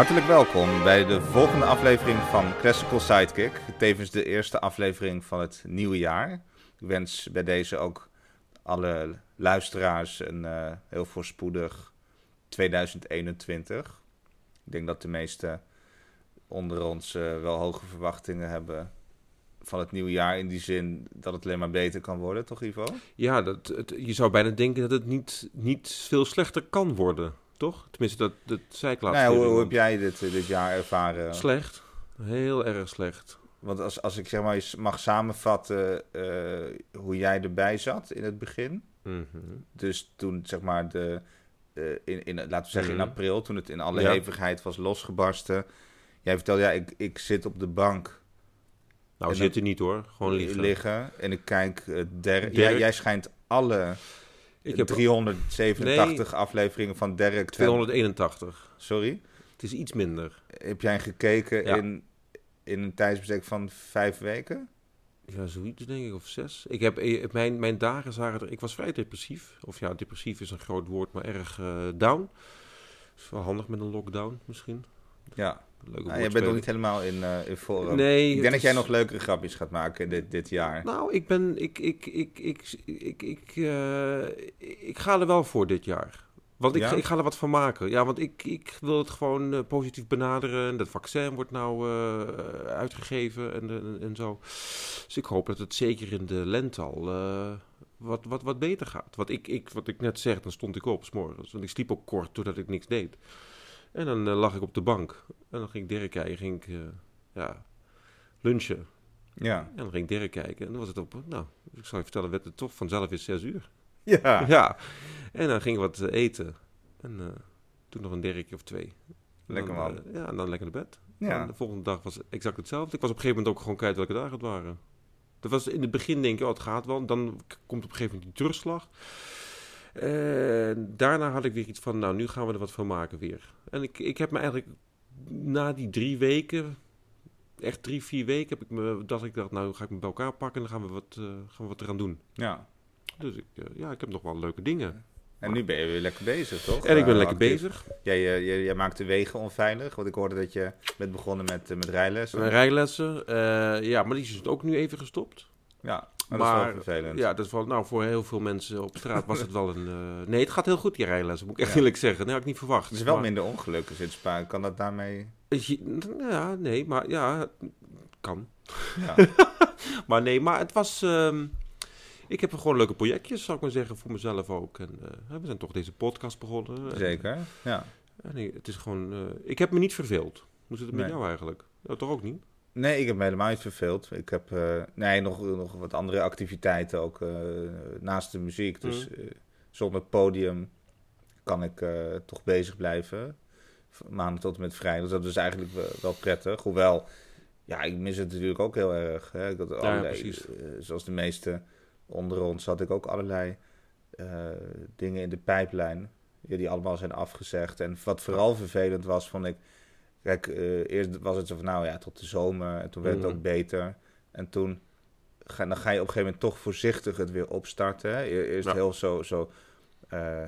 Hartelijk welkom bij de volgende aflevering van Classical Sidekick. Tevens de eerste aflevering van het nieuwe jaar. Ik wens bij deze ook alle luisteraars een uh, heel voorspoedig 2021. Ik denk dat de meesten onder ons uh, wel hoge verwachtingen hebben van het nieuwe jaar. In die zin dat het alleen maar beter kan worden, toch Ivo? Ja, dat, je zou bijna denken dat het niet, niet veel slechter kan worden, toch? Tenminste, dat, dat zei ik laatst. Nou ja, hoe, hoe, heb jij dit, dit jaar ervaren? Slecht. Heel erg slecht. Want als, als ik zeg maar mag samenvatten uh, hoe jij erbij zat in het begin. Mm -hmm. Dus toen zeg maar de, uh, in, in, laten we zeggen Mhm. in april, toen het in alle Ja. hevigheid was losgebarsten. Jij vertelde, ja, ik, ik zit op de bank Nou, En zitten niet hoor. Gewoon liggen. liggen en ik kijk uh. Jij, jij schijnt alle Ik heb 387 afleveringen van Derek. te- 281. Sorry. Het is iets minder. Heb jij gekeken Ja. in, in een tijdsbestek van vijf weken? Ja, zoiets denk ik, of zes. Ik heb, eh, mijn, mijn dagen zagen er... Ik was vrij depressief. Of ja, depressief is een groot woord, maar erg eh, down. Is wel handig met een lockdown misschien. Ja. Leuke Nou, jij bent nog niet helemaal in, eh in vorm. Nee. ik denk dat jij nog leukere grapjes gaat maken dit, dit jaar. Nou, ik ben... Ik, ik, ik, ik, ik, ik, eh, ik ga er wel voor dit jaar. Want ik, Ja? ik ga er wat van maken. Ja, want ik, ik wil het gewoon eh, positief benaderen. Dat vaccin wordt nou uitgegeven en, en, en zo. Dus ik hoop dat het zeker in de lente al wat, wat, wat beter gaat. Wat ik, ik, wat ik net zeg, dan stond ik op 's morgens. Want ik sliep ook kort doordat ik niks deed. En dan eh, lag ik op de bank. En dan ging ik Dirk kijken. Ging ik eh, ja, lunchen. Ja. En dan ging ik Dirk kijken. En dan was het op... Nou, ik zal je vertellen, werd het toch vanzelf is zes uur. Ja. Ja. En dan ging ik wat eh, eten. En toen nog een Dirkje of twee. Lekker man. eh, ja, en dan lekker naar bed. Ja. En de volgende dag was exact hetzelfde. Ik was op een gegeven moment ook gewoon kwijt welke dagen het waren. Dat was in het begin denk je, oh, het gaat wel. Dan komt op een gegeven moment die terugslag. En daarna had ik weer iets van, nou, nu gaan we er wat van maken weer. En ik, ik heb me eigenlijk na die drie weken, echt drie, vier weken, heb ik me, dat ik dacht, nou, ga ik me bij elkaar pakken en dan gaan we wat, eh, gaan we wat eraan doen. ja. Dus ik, eh, ja, ik heb nog wel leuke dingen. En nu ben je weer lekker bezig, toch? En ik ben Eh, lekker actief. bezig. Jij, jij, jij maakt de wegen onveilig. Want ik hoorde dat je bent begonnen met, met rijlessen. Rijlessen, ja, maar die is dus ook nu even gestopt. Ja, maar, dat is Maar, wel vervelend. Ja, dat is wel, nou, voor heel veel mensen op straat was het wel een... eh, nee, het gaat heel goed, die rijlessen, moet ik echt eerlijk zeggen. Dat had ik niet verwacht. Er is wel Maar- minder ongelukken sinds Spa. Kan dat daarmee... Ja, nee, maar ja, kan. Ja, Maar nee, maar het was... ehm, ik heb gewoon leuke projectjes, zou ik maar zeggen, voor mezelf ook. En eh, we zijn toch deze podcast begonnen. En- zeker. Ja. en nee, het is gewoon... eh, ik heb me niet verveeld. Hoe zit het met Nee. jou eigenlijk? Ja, toch ook niet? Nee, ik heb me helemaal niet verveeld. Ik heb eh, nee, nog, nog wat andere activiteiten ook eh, naast de muziek. Dus Mm. zonder podium kan ik toch bezig blijven. Maandag tot en met vrijdag. Dus dat is eigenlijk wel, prettig. Hoewel, ja, ik mis het natuurlijk ook heel erg. Hè. Had allerlei, precies. eh, zoals de meeste onder ons had ik ook allerlei dingen in de pijplijn. Ja, die allemaal zijn afgezegd. En wat vooral vervelend was, vond ik... Kijk, eh, eerst was het zo van, nou ja, tot de zomer. En toen werd het Mhm. ook beter. En toen ga, dan ga je op een gegeven moment toch voorzichtig het weer opstarten. Hè? E- Eerst Ja. heel zo, zo eh,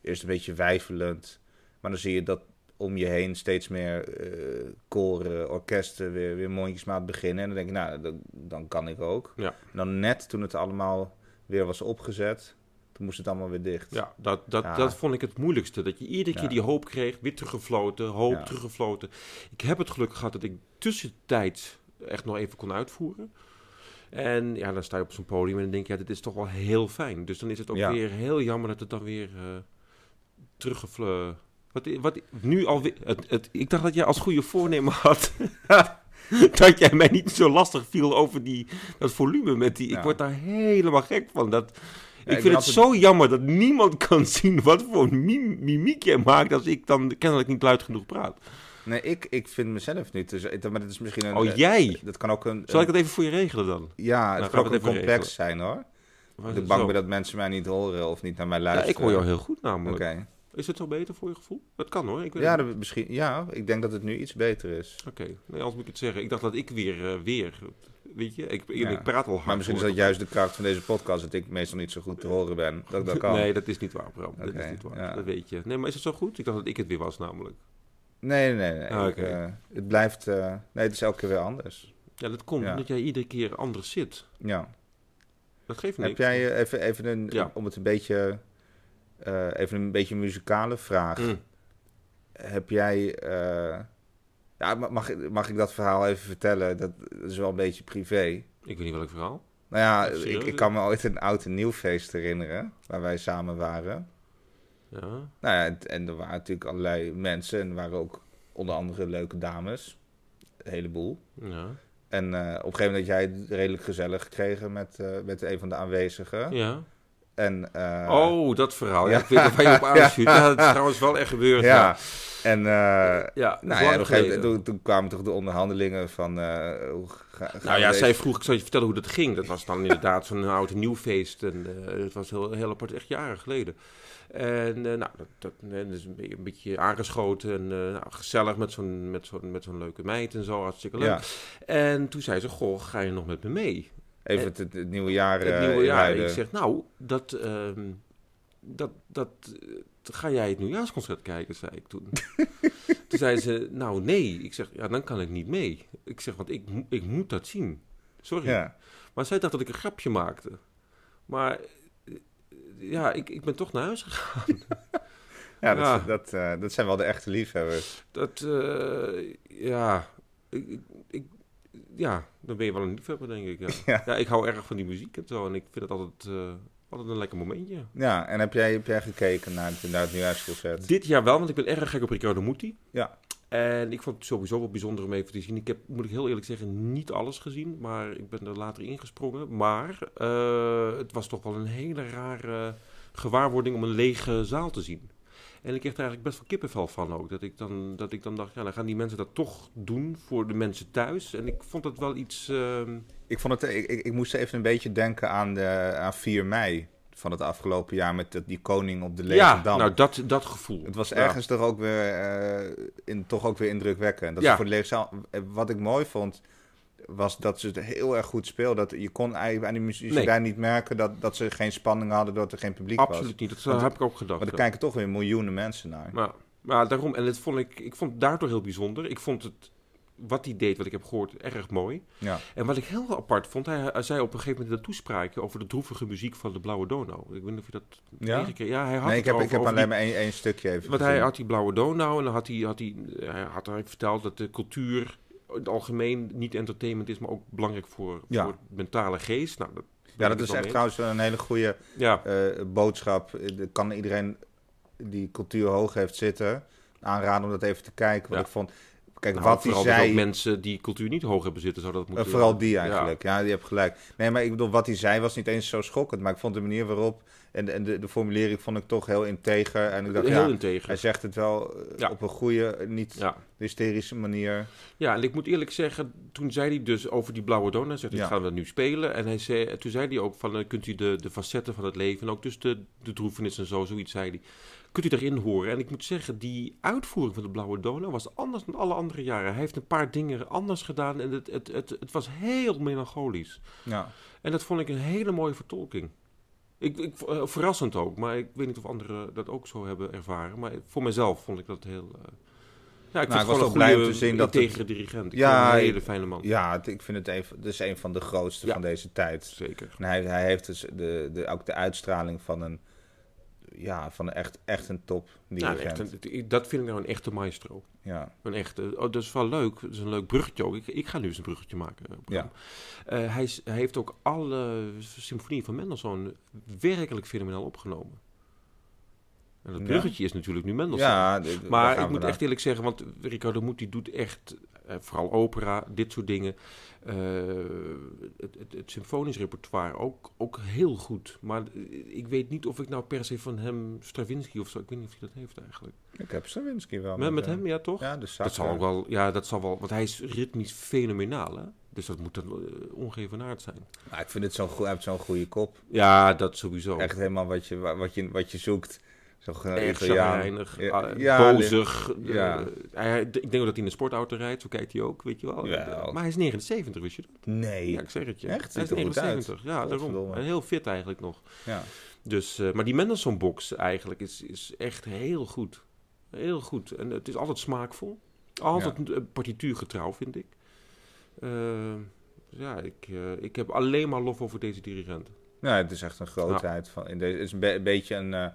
eerst een beetje wijfelend. Maar dan zie je dat om je heen steeds meer eh, koren, orkesten weer, weer mondjesmaat beginnen. En dan denk ik, nou, dan, dan kan ik ook. Ja. En dan net toen het allemaal weer was opgezet, toen moest het allemaal weer dicht. Ja, dat, dat, Ja. dat vond ik het moeilijkste. Dat je iedere keer die hoop kreeg, weer teruggefloten, hoop Ja. teruggefloten. Ik heb het geluk gehad dat ik tussentijds echt nog even kon uitvoeren. En ja, dan sta je op zo'n podium en dan denk je, ja, dit is toch wel heel fijn. Dus dan is het ook weer heel jammer dat het dan weer uh, teruggefloten... Wat, wat nu alweer... Het, het, ik dacht dat jij als goede voornemen had... dat jij mij niet zo lastig viel over die, dat volume met die... Ja. Ik word daar helemaal gek van. Dat, ik vind ben het zo jammer dat niemand kan zien wat voor mim- mimiek jij maakt als ik dan kennelijk niet luid genoeg praat. Nee, ik, ik vind mezelf niet. Dus, eh, maar dat is misschien een. Oh, eh, jij? Dat kan ook een. Zal ik het even voor je regelen dan? ja, het Nou, kan ook een complex zijn hoor. Ik het bang ben dat mensen mij niet horen of niet naar mij Ja, luisteren. ik hoor jou heel goed Oké. namelijk. Is het zo beter voor je gevoel? Dat kan hoor. Ik weet Ja, dat, misschien, ja, ik denk dat het nu iets beter is. Oké, nee, anders moet ik het zeggen. Ik dacht dat ik weer, eh, weer, weet je, ik, ik, Ja. ik praat al hard. Maar misschien is dat juist de kracht van deze podcast, dat ik meestal niet zo goed te horen ben. Dat dat kan. Nee, dat is niet waar, Bram. Dat is niet waar. ja. Dat weet je. Nee, maar is het zo goed? Ik dacht dat ik het weer was namelijk. Nee, nee, nee. Ah, ik, eh, het blijft... eh, nee, het is elke keer weer anders. Ja, dat komt Ja. omdat jij iedere keer anders zit. Ja. Dat geeft niks. Heb jij even, even een... Ja. Om het een beetje... eh, even een beetje een muzikale vraag. Mm. Heb jij... eh, ja, ma- mag, ik- mag ik dat verhaal even vertellen? Dat, dat is wel een beetje privé. Ik weet niet welk verhaal. Nou ja, ik, ik kan me ooit een oud en nieuw feest herinneren. Waar wij samen waren. Ja. Nou ja, en, en er waren natuurlijk allerlei mensen. En er waren ook onder andere leuke dames. Een heleboel. Ja. En eh, op een gegeven moment had jij het redelijk gezellig gekregen met, met een van de aanwezigen. ja. En, eh, oh, dat verhaal. Ja, ik weet waar je op aanstuurt. Ja, dat is trouwens wel echt gebeurd. ja. Ja, En uh, ja, dat nou ja, gegeven toen, toen kwamen toch de onderhandelingen van... eh, hoe ga, gaan Nou ja, deze- zij vroeg, ik zal je vertellen hoe dat ging. Dat was dan inderdaad zo'n oud en nieuw feest. En eh, het was heel, heel apart, echt jaren geleden. En eh, nou, dat, dat, eh, dat is een beetje, een beetje aangeschoten en eh, nou, gezellig met zo'n, met, zo'n, met zo'n leuke meid en zo, hartstikke leuk. En toen zei ze, goh, ga je nog met me mee? Even het, het, het nieuwe jaar Het eh, nieuwe jaar. inluiden. Ik zeg, nou, dat, ehm, dat, dat, eh, ga jij het nieuwjaarsconcert kijken, zei ik toen. toen zei ze, nou nee. Ik zeg, ja, dan kan ik niet mee. Ik zeg, want ik, ik moet dat zien. Sorry. Ja, Maar zij dacht dat ik een grapje maakte. Maar eh, ja, ik, ik ben toch naar huis gegaan. ja, dat, Ja. Dat, eh, dat zijn wel de echte liefhebbers. Dat, eh, ja, ik- ja, dan ben je wel een liefhebber, denk ik. Ja. Ja. Ja. ik hou erg van die muziek en zo. En ik vind het altijd, eh, altijd een lekker momentje. Ja, en heb jij, heb jij gekeken naar het, naar het nieuwjaarsconcert? Dit jaar wel, want ik ben erg gek op Riccardo Muti. Ja. En ik vond het sowieso wel bijzonder om even te zien. Ik heb, moet ik heel eerlijk zeggen, niet alles gezien. Maar ik ben er later ingesprongen. Maar eh, het was toch wel een hele rare gewaarwording om een lege zaal te zien. En ik kreeg er eigenlijk best wel kippenvel van ook. Dat ik dan, dat ik dan dacht, ja, dan gaan die mensen dat toch doen voor de mensen thuis. En ik vond het wel iets... ehm, Ik, vond het, ik, ik, ik moest even een beetje denken aan, de, aan 4 mei van het afgelopen jaar met dat- die koning op de lege ja, dam. nou dat, dat gevoel. Het was Ja. ergens toch ook weer, eh, in, toch ook weer indrukwekkend. Dat Ja. voor de lege eh, Wat ik mooi vond, was dat ze het heel erg goed speelden. Dat je kon eigenlijk aan die muziek Nee. bijna niet merken dat, dat ze geen spanning hadden doordat er geen publiek was. Absoluut niet. Dat Want- heb ik ook gedacht. Maar er kijken toch weer miljoenen mensen naar. Maar, maar daarom, en dat vond ik, ik vond het daardoor heel bijzonder. Ik vond het, wat hij deed, wat ik heb gehoord, erg mooi. Ja. En wat ik heel apart vond, hij, hij zei op een gegeven moment de toespraak over de droevige muziek van de Blauwe Donau. Ik weet niet of je dat Ja? meegekregen Ja, hij had Nee, ik heb, ik heb alleen die- maar één, één stukje even Want hij had die Blauwe Donau en dan had hij, had hij, hij had hij verteld dat de cultuur het algemeen niet entertainment is, maar ook belangrijk voor, Ja. voor mentale geest. Nou, dat Ja, dat is echt mee trouwens een hele goede Ja, eh, boodschap. Eh, dat kan iedereen die cultuur hoog heeft zitten aanraden om dat even te kijken. Want Ja. ik vond, kijk, nou, wat hij vooral dus zei... ook mensen die cultuur niet hoog hebben zitten, zouden dat Eh, moeten... vooral die Ja. eigenlijk. Ja. die hebt gelijk. Nee, maar ik bedoel, wat hij zei was niet eens zo schokkend. Maar ik vond de manier waarop en, en de, de formulering vond ik toch heel integer. En ik dacht, heel ja, integer. hij zegt het wel eh, Ja. op een goede, niet Ja. hysterische manier. Ja, en ik moet eerlijk zeggen, toen zei hij dus over die blauwe donut, zegt hij, Ja. gaan we nu spelen. En hij zei, toen zei hij ook van, eh, kunt u de, de facetten van het leven, en ook dus de, de droefenis en zo, zoiets zei hij, kunt u erin horen. En ik moet zeggen, die uitvoering van de blauwe donut was anders dan alle andere jaren. Hij heeft een paar dingen anders gedaan en het, het, het, het was heel melancholisch. Ja. En dat vond ik een hele mooie vertolking. Ik, ik, eh, verrassend ook, maar ik weet niet of anderen dat ook zo hebben ervaren. Maar voor mezelf vond ik dat heel... eh, ja, ik Nou, vond ik was het gewoon blij een om te zien dat het- integere dirigent. Ik Ja, een hele fijne man. Ja, het- ik vind het een, het is een van de grootste Ja. van deze tijd. Zeker. En hij, hij heeft dus de, de, ook de uitstraling van een, ja, van echt, echt een top dirigent. een- dat vind ik nou een echte maestro. Ja, Een echte, oh, dat is wel leuk. Dat is een leuk bruggetje ook. Ik, ik ga nu eens een bruggetje maken. eh. Ja. Eh, hij, heeft ook alle symfonieën van Mendelssohn werkelijk fenomenaal opgenomen. En dat Ja. bruggetje is natuurlijk nu Mendelssohn. ja Maar ik moet naar. echt eerlijk zeggen, want Riccardo Muti doet echt, vooral opera, dit soort dingen. eh, het, het, het symfonisch repertoire ook, ook heel goed. Maar eh, ik weet niet of ik nou per se van hem Stravinsky of zo, ik weet niet of hij dat heeft eigenlijk. Ik heb Stravinsky wel. met, met eh, hem, ja toch? Ja, de dat zal ook wel, ja, dat zal wel, want hij is ritmisch fenomenaal, hè? Dus dat moet dan uh, ongevenaard zijn. Maar ik vind het zo'n goed, hij heeft zo'n goede kop. Ja, dat sowieso. Echt helemaal wat je, wat je, wat je zoekt. Zo'n Erg chagrijnig, Ja, ah, ja, bozig. ja. eh, hij, ik denk ook dat hij in een sportauto rijdt, zo kijkt hij ook, weet je wel. Jawel. Maar hij is 79, wist je dat? Nee. Ja, ik zeg het je. Echt? Hij is Ziet er goed uit. 79, ja, daarom. En heel fit eigenlijk nog. Ja. Dus, eh, maar die Mendelssohn-box eigenlijk is, is echt heel goed. Heel goed. En het is altijd smaakvol. Altijd partituurgetrouw, vind ik. Uh, ja, ik, uh, ik heb alleen maar lof over deze dirigent. Ja, het is echt een grootheid. Van, in deze, het is een, be een beetje een,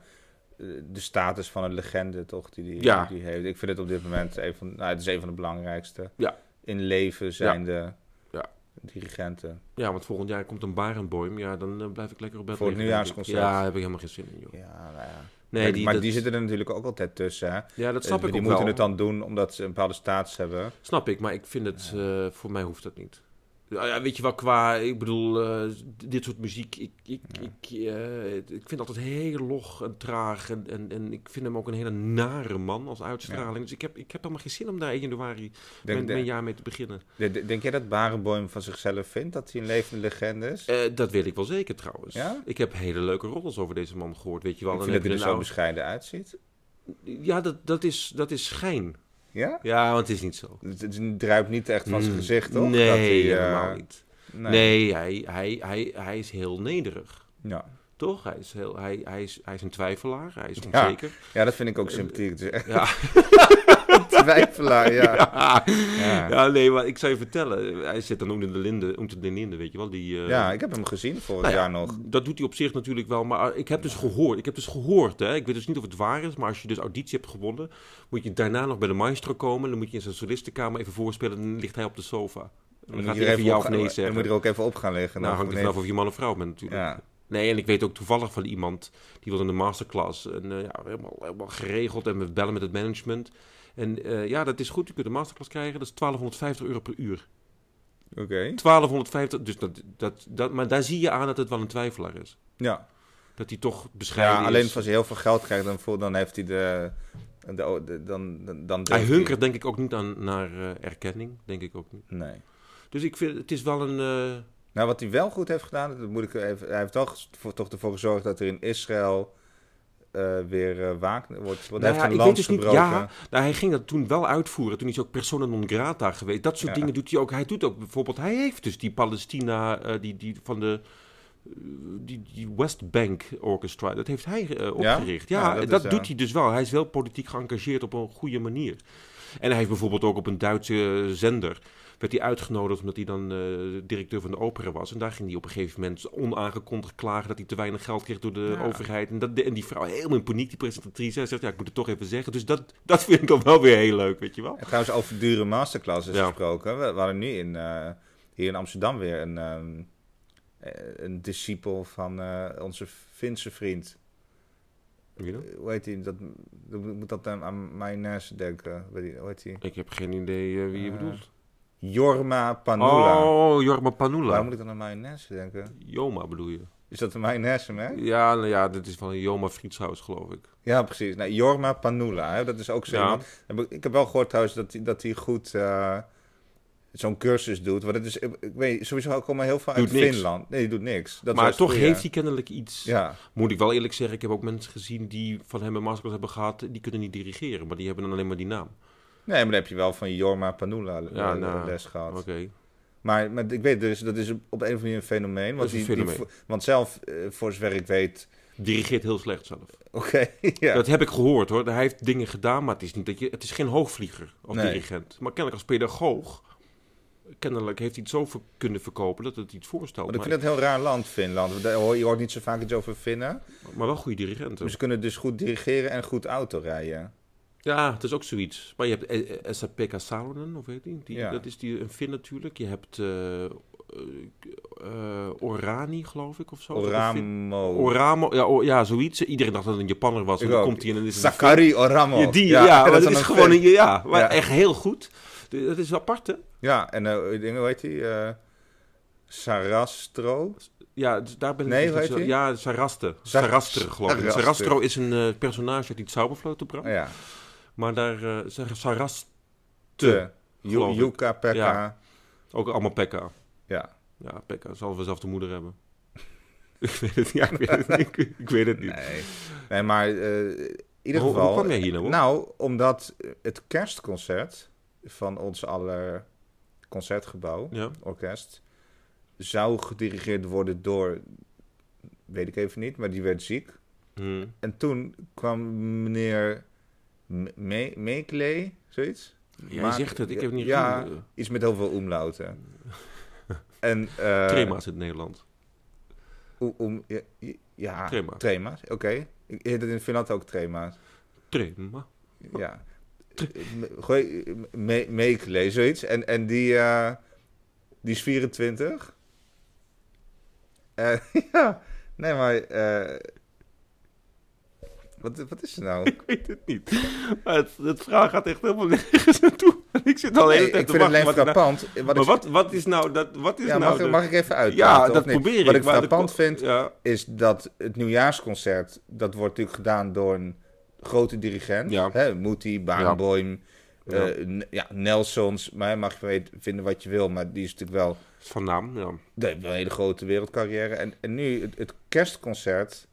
de status van een legende, toch? Die die, ja. die heeft. Ik vind het op dit moment een van, nou, het is een van de belangrijkste. Ja. In leven zijn de ja. dirigenten. Ja, want volgend jaar komt een Barenboim. Ja, dan uh, blijf ik lekker op bed Voor het nieuwjaarsconcert. Ja, heb ik helemaal geen zin in, joh. Ja, nou ja. Nee, maar die, maar dat, die zitten er natuurlijk ook altijd tussen. Hè? Ja, dat snap die ik ook moeten wel. het dan doen omdat ze een bepaalde status hebben. Snap ik, maar ik vind het, uh, voor mij hoeft dat niet. Ja, weet je wel, qua, ik bedoel, uh, dit soort muziek, ik, ik, ja. ik, uh, ik vind altijd heel log en traag. En, en, en ik vind hem ook een hele nare man als uitstraling. Ja. Dus ik heb, ik heb helemaal geen zin om daar 1 januari denk, mijn, mijn jaar mee te beginnen. Denk, denk jij dat Barenboim van zichzelf vindt dat hij een levende legende is? Uh, dat weet ik wel zeker trouwens. Ja? Ik heb hele leuke roddels over deze man gehoord, weet je wel. Ik vind dat hij er zo bescheiden uitziet. Ja, dat, dat, is, dat is schijn. Ja? Ja, want het is niet zo. Het, het druipt niet echt van zijn gezicht, toch? Nee, dat hij, helemaal niet. Nee, nee hij, hij, hij, hij is heel nederig. Ja. Toch? Hij is, heel, hij, hij, is, hij is een twijfelaar, hij is onzeker. Ja, ja dat vind ik ook sympathiek. Ja. twijfelaar, ja. ja. ja. Ja. nee, maar ik zou je vertellen. Hij zit dan onder de linde, onder de linde weet je wel. Die, uh... Ja, ik heb hem gezien vorig nou jaar nog. Dat doet hij op zich natuurlijk wel. Maar ik heb dus gehoord, ik heb dus gehoord, hè. Ik weet dus niet of het waar is, maar als je dus auditie hebt gewonnen, moet je daarna nog bij de maestro komen. Dan moet je in zijn solistenkamer even voorspelen en dan ligt hij op de sofa. En dan, gaat hij even ja of nee zeggen. Dan moet je er ook even op gaan liggen. Nou, hangt er vanaf of je man of vrouw bent natuurlijk. Ja. Nee, en ik weet ook toevallig van iemand die was in de masterclass. En uh, ja, helemaal, helemaal geregeld en we bellen met het management. En uh, ja, dat is goed. Je kunt een masterclass krijgen. Dat is 1250 euro per uur. Oké. Okay. 1250, dus dat, dat, dat, maar daar zie je aan dat het wel een twijfelaar is. Ja. Dat hij toch bescheiden ja, alleen is. als hij heel veel geld krijgt, dan, voel, dan heeft hij de... de, de dan, dan, dan hij hunkert denk ik ook niet aan, naar uh, erkenning. Denk ik ook niet. Nee. Dus ik vind, het is wel een... Uh, nou, wat hij wel goed heeft gedaan, dat moet ik even, hij heeft toch, voor, toch ervoor gezorgd dat er in Israël uh, weer uh, waakt wordt. Nou ja, ik weet dus niet, gebroken. ja, nou, hij ging dat toen wel uitvoeren. Toen is hij ook persona non grata geweest. Dat soort Ja. dingen doet hij ook. Hij doet ook bijvoorbeeld, hij heeft dus die Palestina, uh, die, die van de die, die West Bank Orchestra, dat heeft hij opgericht. Ja, dat dat, is, doet hij dus wel. Hij is wel politiek geëngageerd op een goede manier. En hij heeft bijvoorbeeld ook op een Duitse zender werd hij uitgenodigd omdat hij dan uh, directeur van de opera was. En daar ging hij op een gegeven moment onaangekondigd klagen dat hij te weinig geld kreeg door de Ja. overheid. En, dat, en die vrouw helemaal in paniek, die presentatrice, hij zegt ja, ik moet het toch even zeggen. Dus dat, dat vind ik dan wel weer heel leuk, weet je wel. En trouwens, over dure masterclasses Ja. gesproken. We, we hadden nu in, eh, hier in Amsterdam weer een, ehm, eh, een discipel van eh, onze Finse vriend. Wie dan? Hoe heet hij? Dat, dat moet dat aan, aan mayonaise denken. Weet je- Hoe heet hij? Ik heb geen idee wie je bedoelt. Jorma Panula. Oh, Jorma Panula. Waarom moet ik dan aan mayonaise denken? Joma bedoel je? Is dat een mayonaise, hè? Ja, nou ja, dit is van Joma Frietshuis, geloof ik. Ja, precies. Nou, Jorma Panula, hè? dat is ook zo Ja. ik- heb wel gehoord trouwens dat hij, dat hij goed eh, zo'n cursus doet. Want het is, ik weet sowieso ook allemaal heel veel uit niks. Finland. Nee, die doet niks. Dat maar toch goeie. heeft hij kennelijk iets. Ja, Moet ik wel eerlijk zeggen, ik heb ook mensen gezien die van hem een masterclass hebben gehad. Die kunnen niet dirigeren, maar die hebben dan alleen maar die naam. Nee, maar dan heb je wel van Jorma Panula Ja, nou, les gehad. Oké. Maar, maar ik weet dus, dat is op een of andere manier een fenomeen. Want, een die, fenomeen. want zelf, eh, voor zover ik weet... Dirigeert heel slecht zelf. Oké, ja. Dat heb ik gehoord hoor. Hij heeft dingen gedaan, maar het is, niet dat je, het is geen hoogvlieger als Nee. dirigent. Maar kennelijk als pedagoog, kennelijk heeft hij het zo ver- kunnen verkopen dat het iets voorstelt. Want ik Maar, vind het heel raar land, Finland. Je hoort niet zo vaak iets over Finnen. maar wel goede dirigenten. Maar ze kunnen dus goed dirigeren en goed autorijden. Ja, het is ook zoiets. Maar je hebt eh, eh, Esa-Pekka Salonen, of weet je die? Ja. Dat is die, een Fin natuurlijk. Je hebt eh, eh, eh, Orani, geloof ik, of zo. Oramo. Oramo, ja, ja, zoiets. Iedereen dacht dat het een Japanner was. En dan ook. komt hij en dan is het. Sakari Oramo. Ja, die, ja, dat is een gewoon een, ja, maar echt heel goed. Dat is apart, hè? Ja, en eh dingen, hoe heet die? Eh, Sarastro. Ja, dus daar ben ik Nee, dus heet zo- die? Ja, Saraste. Sa- Sarastre, geloof ik. Sarastro is een eh, personage uit die Zauberfloten bracht. Oh, ja. Maar daar, eh Sar- Saraste. Yuka Pekka. Ja. Ook allemaal Pekka. ja. Ja, Pekka zal wel zelf de moeder hebben. ik weet het niet. Ja, ik, weet het niet. Ik, ik weet het niet. Nee. nee, maar eh, in ieder Hoe- geval... hoe kwam jij hier nou op? Nou, omdat het kerstconcert van ons aller concertgebouw, Ja. orkest, zou gedirigeerd worden door, weet ik even niet, maar die werd ziek. Hm. En toen kwam meneer Me- Me- Mekle, zoiets? Jij Maak- zegt het, ik heb het niet Ja, gezien. iets met heel veel omlauten. en, eh Trema's in het Nederland. om, ja, ja, Trema. Trema's, oké. Ik heet het in Finland ook Trema's. Trema. Ja. Me- Gooi me- zoiets. En, en die, eh, die is 24. Eh, ja, nee, maar... eh, wat, wat is er nou? Ik weet het niet. Maar het, het vraag gaat echt helemaal nergens naartoe. Ik zit al de Nee, hele tijd ik te vind het wachten. wat frappant. Wat maar ik, wat, wat is nou dat? Wat is ja, nou mag, de- mag ik even uit? Ja, dat probeer ik. Wat ik de- frappant vind, Ja, is dat het nieuwjaarsconcert, dat wordt natuurlijk gedaan door een grote dirigent. Ja. Hè, Moeti, Barenboim, Ja. ja. ja, Nelsons. Maar mag je weten- vinden wat je wil, maar die is natuurlijk wel... van naam, ja. Wel een hele grote wereldcarrière. En, en nu, het, het kerstconcert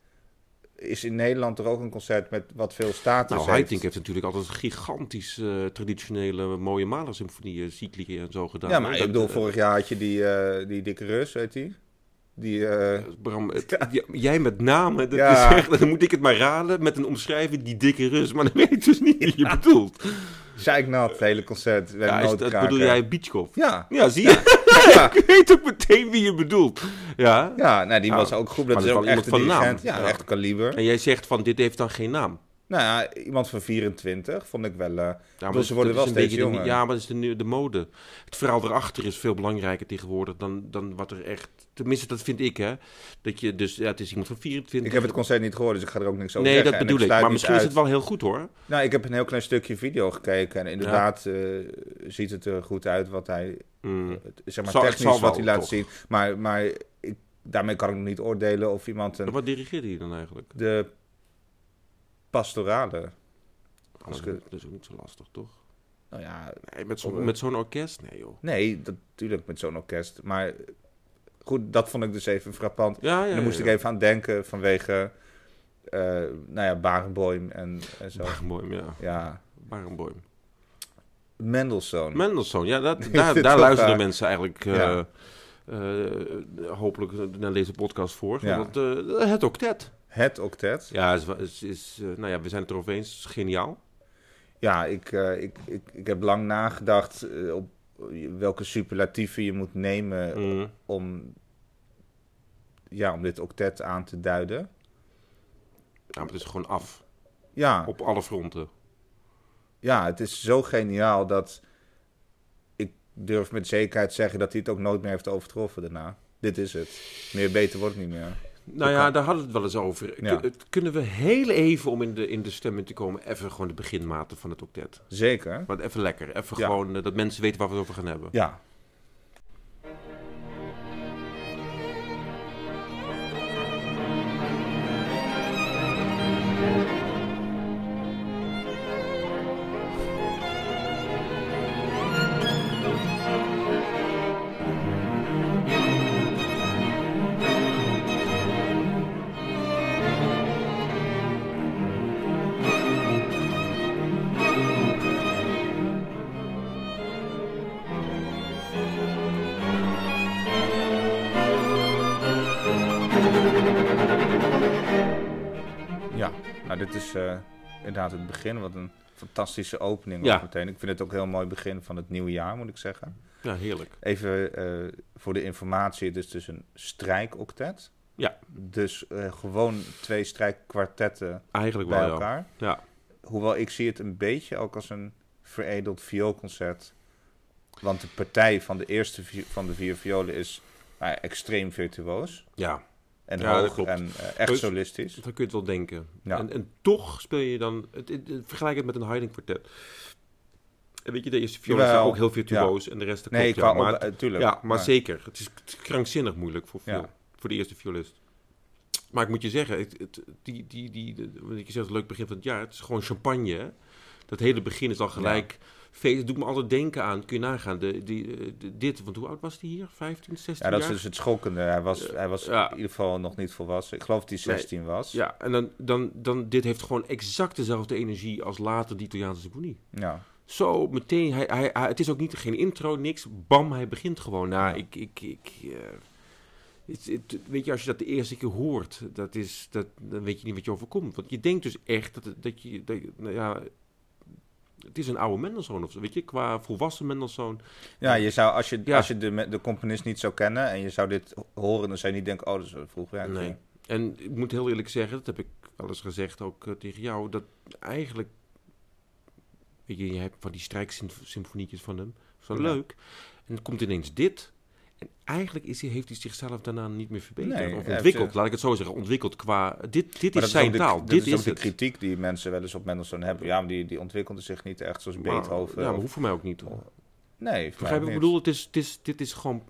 is in Nederland toch ook een concert met wat veel status Nou, heeft. Haitink heeft natuurlijk altijd gigantisch eh, traditionele mooie malersymfonieën, cyclieken en zo gedaan. Ja, maar ik bedoel, eh, vorig jaar had je die, eh, die dikke Rus, weet die? Die, eh, Bram, het- ja, jij met name, dat Ja. is echt, dan moet ik het maar raden met een omschrijving, die dikke Rus. Maar dan weet ik dus niet wie je bedoelt. Zeiknat, het hele concert. Ja, is dat, bedoel jij Beachkov? Ja, Ja, zie je? ja. ik weet ook meteen wie je bedoelt. Ja. Ja, nou, die was ook goed. Dat is ook echt een van naam. Ja, echt kaliber. En jij zegt van, dit heeft dan geen naam. Nou ja, iemand van 24 vond ik wel... eh, Ja, dat- ze worden wel steeds de- jonger. ja, maar dat is de, de mode. Het verhaal erachter is veel belangrijker tegenwoordig dan, dan wat er echt... Tenminste, dat vind ik, hè. Dat je dus... Ja, het is iemand van 24. ik heb het concert niet gehoord, dus ik ga er ook niks over Nee, zeggen. dat En bedoel ik. Maar misschien is het wel heel goed, hoor. Nou, ik heb een heel klein stukje video gekeken. En inderdaad eh, ziet het er goed uit wat hij... Mm. het- Zeg maar Zal- technisch zal wat hij laat toch? zien. Maar, maar ik, daarmee kan ik nog niet oordelen of iemand een... Wat dirigeert hij dan eigenlijk? De pastorale... Oh, ik- dat is ook niet zo lastig, toch? Nou ja, Nee, met zo'n met zo'n orkest? Nee, joh. nee, dat, natuurlijk met zo'n orkest. Maar goed, dat vond ik dus even frappant. Ja, En daar moest ik even aan denken vanwege, eh nou ja, Barenboim en, en zo. Barenboim, ja. Ja, Barenboim. Mendelssohn. Mendelssohn, ja, dat, daar, daar luisteren eh, mensen eigenlijk eh, hopelijk naar deze podcast voor. Ja. Want, het octet. Het octet. Ja, is, is, is, nou ja, we zijn het erover eens. Het is geniaal. Ja, ik, ik, ik, ik heb lang nagedacht op welke superlatieven je moet nemen Mm. om, ja, om dit octet aan te duiden. Ja, maar het is gewoon af. Ja, Op alle fronten. ja, het is zo geniaal dat ik durf met zekerheid zeggen dat hij het ook nooit meer heeft overtroffen daarna. Dit is het. Meer beter wordt het niet meer. Nou ja, daar hadden we het wel eens over. Ja. het- Kunnen we heel even, om in de, in de stemming te komen, even gewoon de beginmaten van het octet. Zeker. Maar even lekker. Even Ja. gewoon eh, dat mensen weten waar we het over gaan hebben. Ja, eh, inderdaad het begin. Wat een fantastische opening Ja. ook meteen. Ik vind het ook een heel mooi begin van het nieuwe jaar, moet ik zeggen. Ja, heerlijk. Even eh, voor de informatie, het is dus een strijkoctet. Ja. Dus eh, gewoon twee strijkkwartetten Eigenlijk bij wel, elkaar. Ja. Hoewel ik zie het een beetje ook als een veredeld vioolconcert. Want de partij van de eerste vi- van de vier violen is nou extreem virtuoos. Ja, En Ja, hoog en eh, echt solistisch. dan kun je het wel denken. Ja. En, en toch speel je dan... Het, het- het- vergelijk het met een Haydn kwartet. En weet je, de eerste viool is ook heel virtuoos en de rest... dat Nee, op, maar, eh, tuurlijk. ja, maar, zeker. Het is, krankzinnig moeilijk voor, viool, voor de eerste violist. Maar ik moet je zeggen, het, het- die, die, die, de- wat je zegt, het leuk begin van het jaar. Het is gewoon champagne. hè. Dat hele begin is al gelijk... Feest, doet me altijd denken aan, kun je nagaan, de, die, eh, de- dit, want hoe oud was die hier? 15, 16 Ja, dat is dus het schokkende. Hij was, hij was ja. in ieder geval nog niet volwassen. Ik geloof dat hij 16 was. Ja, en dan, dan, dan, dit heeft gewoon exact dezelfde energie als later die Italiaanse symfonie. Ja. Zo, meteen, hij, hij, hij- het is ook niet, geen intro, niks, bam, hij begint gewoon. Nou, ik, ik, ik, eh, het- het- weet je, als je dat de eerste keer hoort, dat is, dat, dan weet je niet wat je overkomt. Want je denkt dus echt dat, het- dat je, dat, je- nou ja, het is een oude Mendelssohn of zo, weet je, qua volwassen Mendelssohn. Ja, je zou, als je, Ja. als je de, de componist niet zou kennen en je zou dit horen, dan zou je niet denken, oh, dat is een vroeg werk. Nee. En ik moet heel eerlijk zeggen, dat heb ik wel eens gezegd ook eh, tegen jou, dat eigenlijk, weet je, je hebt van die strijksymfonietjes van hem, zo Ja. leuk. En dan komt ineens dit. En eigenlijk is hij, heeft hij zichzelf daarna niet meer verbeterd. Nee, of heeft, ontwikkeld, laat ik het zo zeggen. Ontwikkeld qua, dit, dit is zijn taal, dit is de kritiek die mensen wel eens op Mendelssohn hebben. Ja, maar die, die ontwikkelde zich niet echt zoals Maar- Beethoven. Ja, maar of- hoeft voor mij ook niet. hoor. nee, Begrijp ik bedoel? Het is, het is, dit is gewoon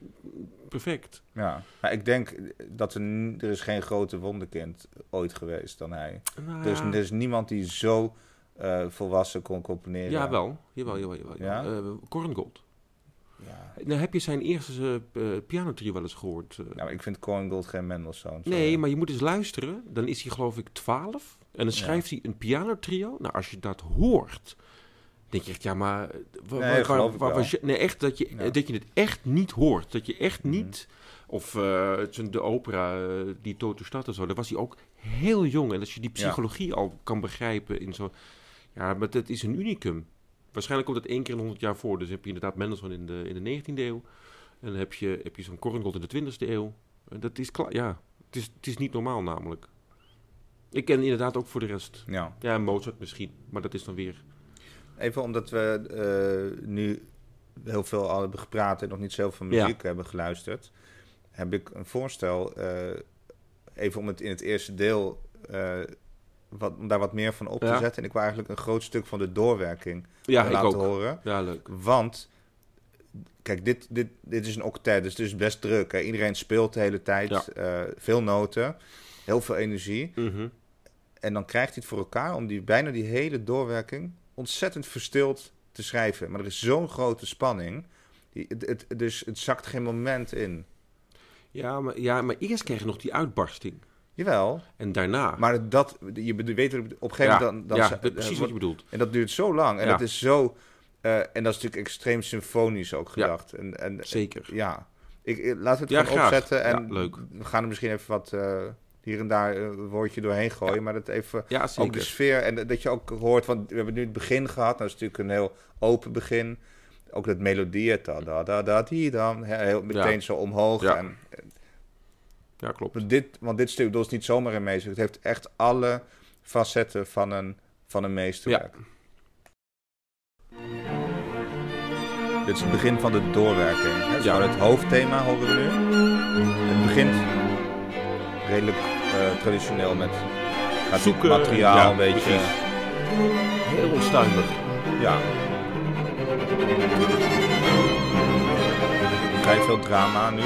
perfect. Ja, maar ik denk dat er, er is geen grote wonderkind ooit geweest dan hij. Nou, Dus ja. er is niemand die zo eh, volwassen kon componeren. Ja, wel. Jawel, jawel, jawel. Ja? Eh, Korngold. Ja. Nou, heb je zijn eerste uh, pianotrio wel eens gehoord? eh? Nou, ik vind Korngold geen Mendelssohn. sorry. nee, maar je moet eens luisteren. Dan is hij geloof ik 12. En dan schrijft hij een pianotrio. Nou, als je dat hoort, denk je echt, ja, maar... wa- Nee, wa- wa- was je- nee, echt, dat je, Ja. dat je het echt niet hoort. Dat je echt Mhm. niet... Of de opera, die Toto Stad en zo, daar was hij ook heel jong. En als je die Ja. psychologie al kan begrijpen in zo... Ja, maar dat is een unicum. Waarschijnlijk komt het één keer in 100 jaar voor. Dus heb je inderdaad Mendelssohn in de, in de 19e eeuw. En dan heb je, heb je zo'n Korngold in de 20e eeuw. En dat is klaar, ja. Het is, het is niet normaal namelijk. Ik ken inderdaad ook voor de rest. Ja. Ja, Mozart misschien. Maar dat is dan weer... Even omdat we eh, nu heel veel al hebben gepraat en nog niet zoveel Ja. muziek hebben geluisterd, heb ik een voorstel. eh, even om het in het eerste deel eh, wat, om daar wat meer van op te Ja. zetten. En ik wil eigenlijk een groot stuk van de doorwerking Ja, ik laten ook. horen. Ja, leuk. Want, kijk, dit, dit, dit is een octet, dus het is best druk. Hè? Iedereen speelt de hele tijd, Ja. eh, veel noten, heel veel energie. Mhm. En dan krijgt hij het voor elkaar om die, bijna die hele doorwerking ontzettend verstild te schrijven. Maar er is zo'n grote spanning. Die, het, het, dus het zakt geen moment in. Ja, maar, ja, maar eerst krijg je nog die uitbarsting. Jawel, En daarna... maar dat, je weet op een gegeven ja, moment... Dan, dan ja, precies eh, wat je bedoelt. En dat duurt zo lang. En Ja. dat is zo... eh, en dat is natuurlijk extreem symfonisch ook Ja. gedacht. En, en, Zeker. Ja, ik, ik- laten we het gewoon opzetten. En leuk. we gaan er misschien even wat eh, hier en daar eh, een woordje doorheen gooien. Maar dat even Ja, ook de sfeer en dat je ook hoort, want we hebben nu het begin gehad. Dat is natuurlijk een heel open begin. Ook dat melodie, da da da die dan, heel meteen zo omhoog. En, Ja, klopt. want dit, want dit stuk is niet zomaar een meester. Het heeft echt alle facetten van een, van een meesterwerk. Dit is het begin van de doorwerking. Hè? Ja. het hoofdthema horen we nu. Het begint redelijk eh, traditioneel met gaat zoeken, Zoeken, materiaal, ja, een beetje. precies. Heel onstuimig. Ja. Vrij veel drama nu.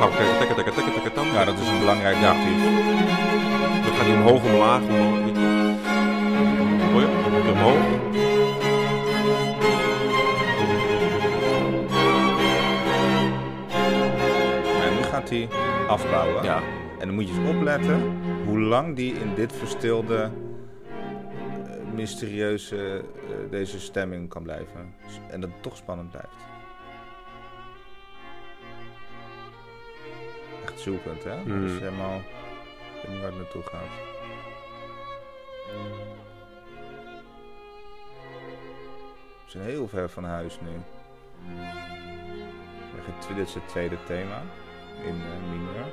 Nou, kijk, tekken, tekken, tekken, tam. Ja, dat is een belangrijk Ja. motief. Dan gaat hij omhoog, omlaag, omhoog. weet je. Hoor je? Omhoog. En nu gaat hij afbouwen. Ja. En dan moet je eens opletten hoe lang die in dit verstilde, eh, mysterieuze, eh, deze stemming kan blijven. En dat het toch spannend blijft. Zoekend, hè? Mm. Dus helemaal, ik weet niet waar het naartoe gaat. We zijn heel ver van huis nu. We gaan tw- Dit is het tweede thema in mineur.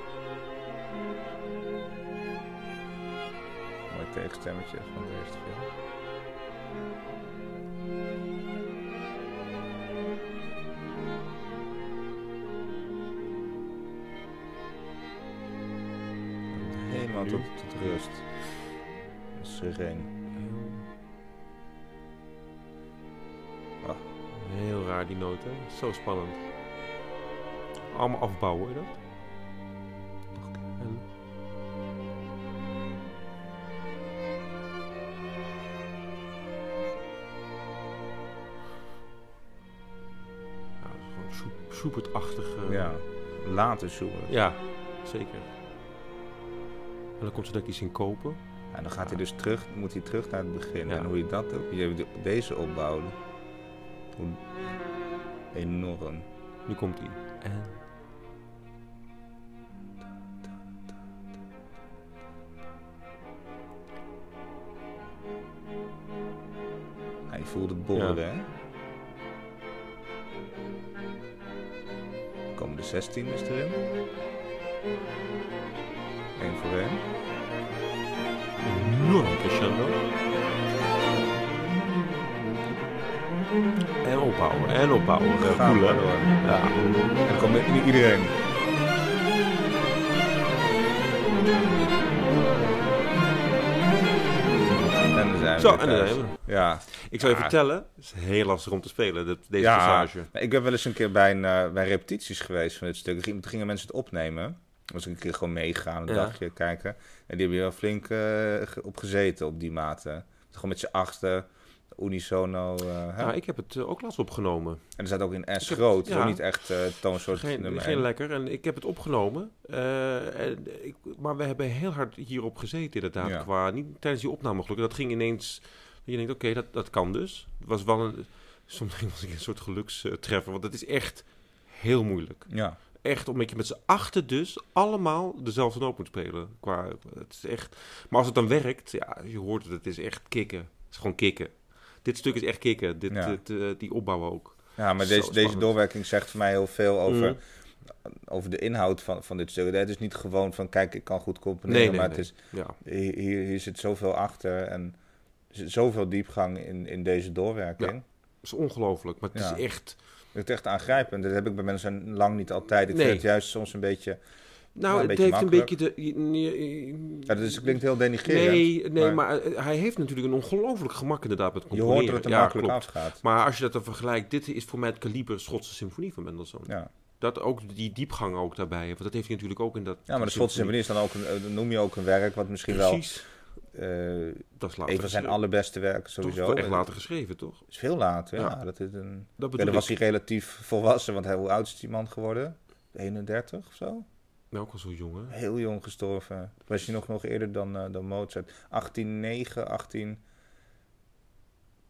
Mooi tegenstemmetje van de eerste film. Tot, tot rust. Sereen. Ah. Heel raar die noot, hè? Zo spannend. Allemaal afbouwen, hoor je dat? En... Ja, later zoeken. ja, zeker dan komt ze dat iets in kopen. En dan gaat hij dus terug, moet hij terug naar het begin. En hoe je dat ook, je deze opbouwen, enorm. Nu komt hij. En Hij voelde het hè? Komen de 16 erin. Eén voor één. Enorm crescendo. En opbouwen, en opbouwen. Gaan Cool, hè? door. Ja. En dan komt niet iedereen. En dan zijn we Zo, en daar thuis. zijn we. Ja. Ik zou je vertellen, het is heel lastig om te spelen, dit, deze ja, passage. ik ben wel eens een keer bij, een, eh, bij repetities geweest van dit stuk. Toen gingen mensen het opnemen. Was ik een keer gewoon meegegaan, een Ja. dagje kijken. En die hebben wel flink eh, op gezeten op die mate. Gewoon met z'n achter, unisono. eh, hè? Ja, ik heb het eh, ook laatst opgenomen. En er staat ook in S Ik groot, ja. ook niet echt eh toonsoort Geen, nummer geen lekker. En ik heb het opgenomen. en ik, maar we hebben heel hard hierop gezeten inderdaad. Ja. Qua, niet tijdens die opname gelukkig. Dat ging ineens... Je denkt, oké, dat, dat kan dus. Het was wel een... Soms was ik een soort gelukstreffer. Want het is echt heel moeilijk. Ja. Echt omdat je met z'n achter dus allemaal dezelfde noot moet spelen. Qua, het is echt... Maar als het dan werkt, ja, je hoort het. Het is echt kicken. Het is gewoon kicken. Dit stuk is echt kicken. Dit, Ja. dit, eh, die opbouw ook. ja, maar Zo deze, deze doorwerking zegt voor mij heel veel over, Mm. over de inhoud van, van dit stuk. Het is niet gewoon van, kijk, ik kan goed componeren, Nee, nee, maar nee. het is Ja. Hier, hier, zit zoveel achter en er zit zoveel diepgang in, in deze doorwerking. Het is ongelooflijk. Maar het Ja. is echt... Het is echt aangrijpend. Dat heb ik bij mensen lang niet altijd. Ik Nee. vind het juist soms een beetje... Nou, het heeft makkelijk. een beetje de... Ja, dat is, het klinkt heel denigrerend. Nee, nee maar, maar eh, hij heeft natuurlijk een ongelooflijk gemak inderdaad met Je componeren. hoort dat het er ja, makkelijk klopt. afgaat. Maar als je dat dan vergelijkt, dit is voor mij het kaliber Schotse symfonie van Mendelssohn. Ja. Dat ook die diepgang ook daarbij. Want dat heeft hij natuurlijk ook in dat. ja, maar de Schotse symfonie is dan ook een, eh, noem je ook een werk wat misschien Precies. wel eh, Dat is een van zijn allerbeste werken Toch sowieso. wel echt Eh, later geschreven, toch? is veel later, ja. Ja. Dat is een... Dat Ja, dan was hij relatief volwassen, want hij, hoe oud is die man geworden? 31 of zo? Nou, ook al zo jong, hè? Heel jong gestorven. Was hij nog, nog eerder dan, eh, dan Mozart. 1809,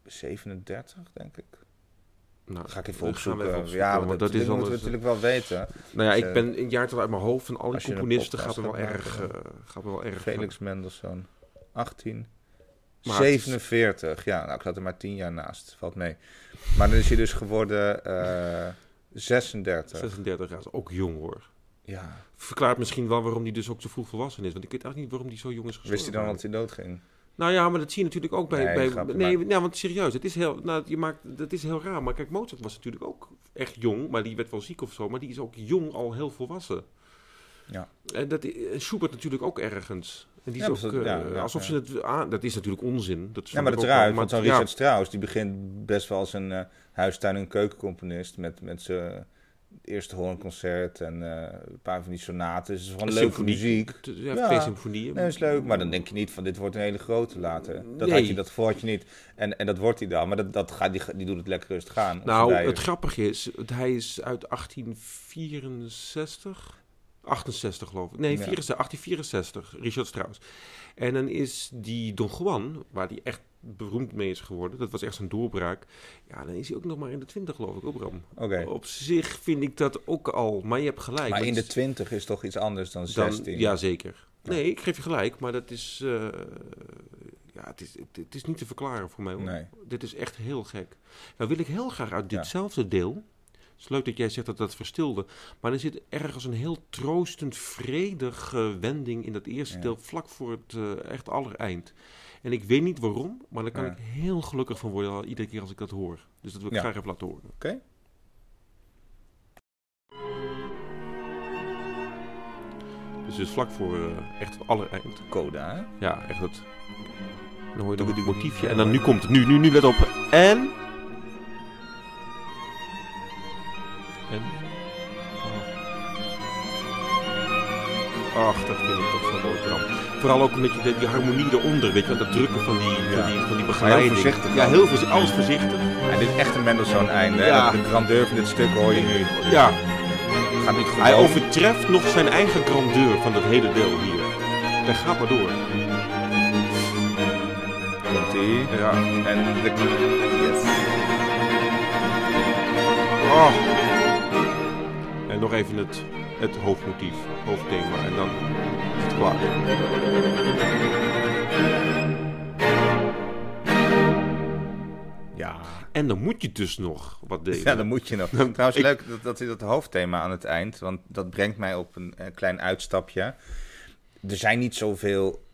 1837, denk ik. Nou, Ga ik even opzoeken. even ja, opzoeken, want want dat, moeten we anders- natuurlijk wel weten. Nou ja, Dus, ik eh, ben een jaar uit mijn hoofd van al die componisten gaat me wel erg, eh, gaat me wel erg. Felix Mendelssohn. 18. Maar het is- 47. Ja, nou, ik zat er maar 10 jaar naast. Valt mee. Maar dan is hij dus geworden eh 36. 36 jaar, is ook jong hoor. Ja. Verklaart misschien wel waarom hij dus ook zo vroeg volwassen is. Want ik weet eigenlijk niet waarom hij zo jong is gestorven. Wist hij dan dat hij dood ging? Nou ja, maar dat zie je natuurlijk ook bij... Nee, bij nee, maar- nou, want serieus, het is heel, nou, je maakt, dat is heel raar. Maar kijk, Mozart was natuurlijk ook echt jong, maar die werd wel ziek of zo. Maar die is ook jong al heel volwassen. Ja. En dat, Schubert natuurlijk ook ergens. En die Ja, is maar ook, dat- ja, eh, ja, alsof ja. ze het... aan dat is natuurlijk onzin. Dat Ja, maar dat is raar. Want zo'n ja, Richard Strauss, die begint best wel als een eh, huistuin- en keukencomponist. Met, met zijn eerste hoornconcert en eh, een paar van die sonaten. Dus het is gewoon leuke symfonie. muziek. ja, Ja. twee symfonieën. Nee, dat is leuk. Maar dan denk je niet van dit wordt een hele grote later. Dat, Nee. had je, dat verwacht je niet. En, en dat wordt hij dan. Maar dat, dat gaat, die, die doet het lekker rustig aan. Nou, het grappige is, hij is uit 1864, 68 geloof ik. Nee, Ja. 64, 1864, Richard Strauss. En dan is die Don Juan, waar hij echt beroemd mee is geworden, dat was echt zijn doorbraak. Ja, dan is hij ook nog maar in de 20 geloof ik, Bram. Oké. Op zich vind ik dat ook al, maar je hebt gelijk. Maar in de het is 20 is toch iets anders dan dan- 16? Ja, zeker. Nee, ik geef je gelijk, maar dat is... eh, ja, het is, het, het is niet te verklaren voor mij. Hoor. Nee. Dit is echt heel gek. Nou wil ik heel graag uit Ja. ditzelfde deel... Het is leuk dat jij zegt dat dat verstilde. Maar er zit ergens een heel troostend, vredige wending in dat eerste Ja. deel... vlak voor het eh, echt allereind. En ik weet niet waarom, maar daar kan Ja. ik heel gelukkig van worden... al iedere keer als ik dat hoor. Dus dat wil ik Ja. graag even laten horen. Oké. Dus dus vlak voor eh, echt het allereind. Coda, hè? Ja, echt het. Dan hoor je het motiefje. En dan nu komt het. Nu, nu, nu, let op. En. Ach, dat vind ik toch zo leuk, Bram. Vooral ook een beetje de, die harmonie eronder, weet je. Dat drukken van die, van die, van die Maar heel begeleiding. voorzichtig Ja, heel voorzichtig. Alles voorzichtig. En dit is echt een Mendelssohn-einde. Ja. De grandeur van dit stuk hoor je nu. Ja, Gaat niet goed hij over. overtreft nog zijn eigen grandeur van dat hele deel hier. Hij gaat maar door. Komt ie. Ja. En de... Yes. Oh. En nog even het, het hoofdmotief, hoofdthema. En dan is het klaar. Ja, En dan moet je dus nog wat delen. Ja, dan moet je nog. Trouwens, ik- leuk dat, dat, dat hoofdthema aan het eind, want dat brengt mij op een, klein uitstapje. Er zijn niet zoveel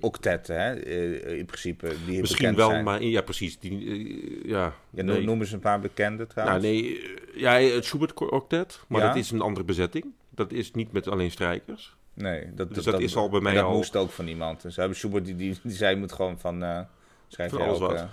octetten, hè, eh, in principe, die Misschien bekend wel, zijn. maar ja, precies. Die, eh, ja, Ja, nee. Noem eens een paar bekende Nou, trouwens. nee, eh, ja, het Schubert Octet, maar Ja? dat is een andere bezetting. Dat is niet met alleen strijkers. Nee, dat, Dus dat is al bij mij dat al- moest ook van iemand. Dus hebben Schubert, die, die, die zei, moet gewoon van... schrijf Van jij alles ook, wat.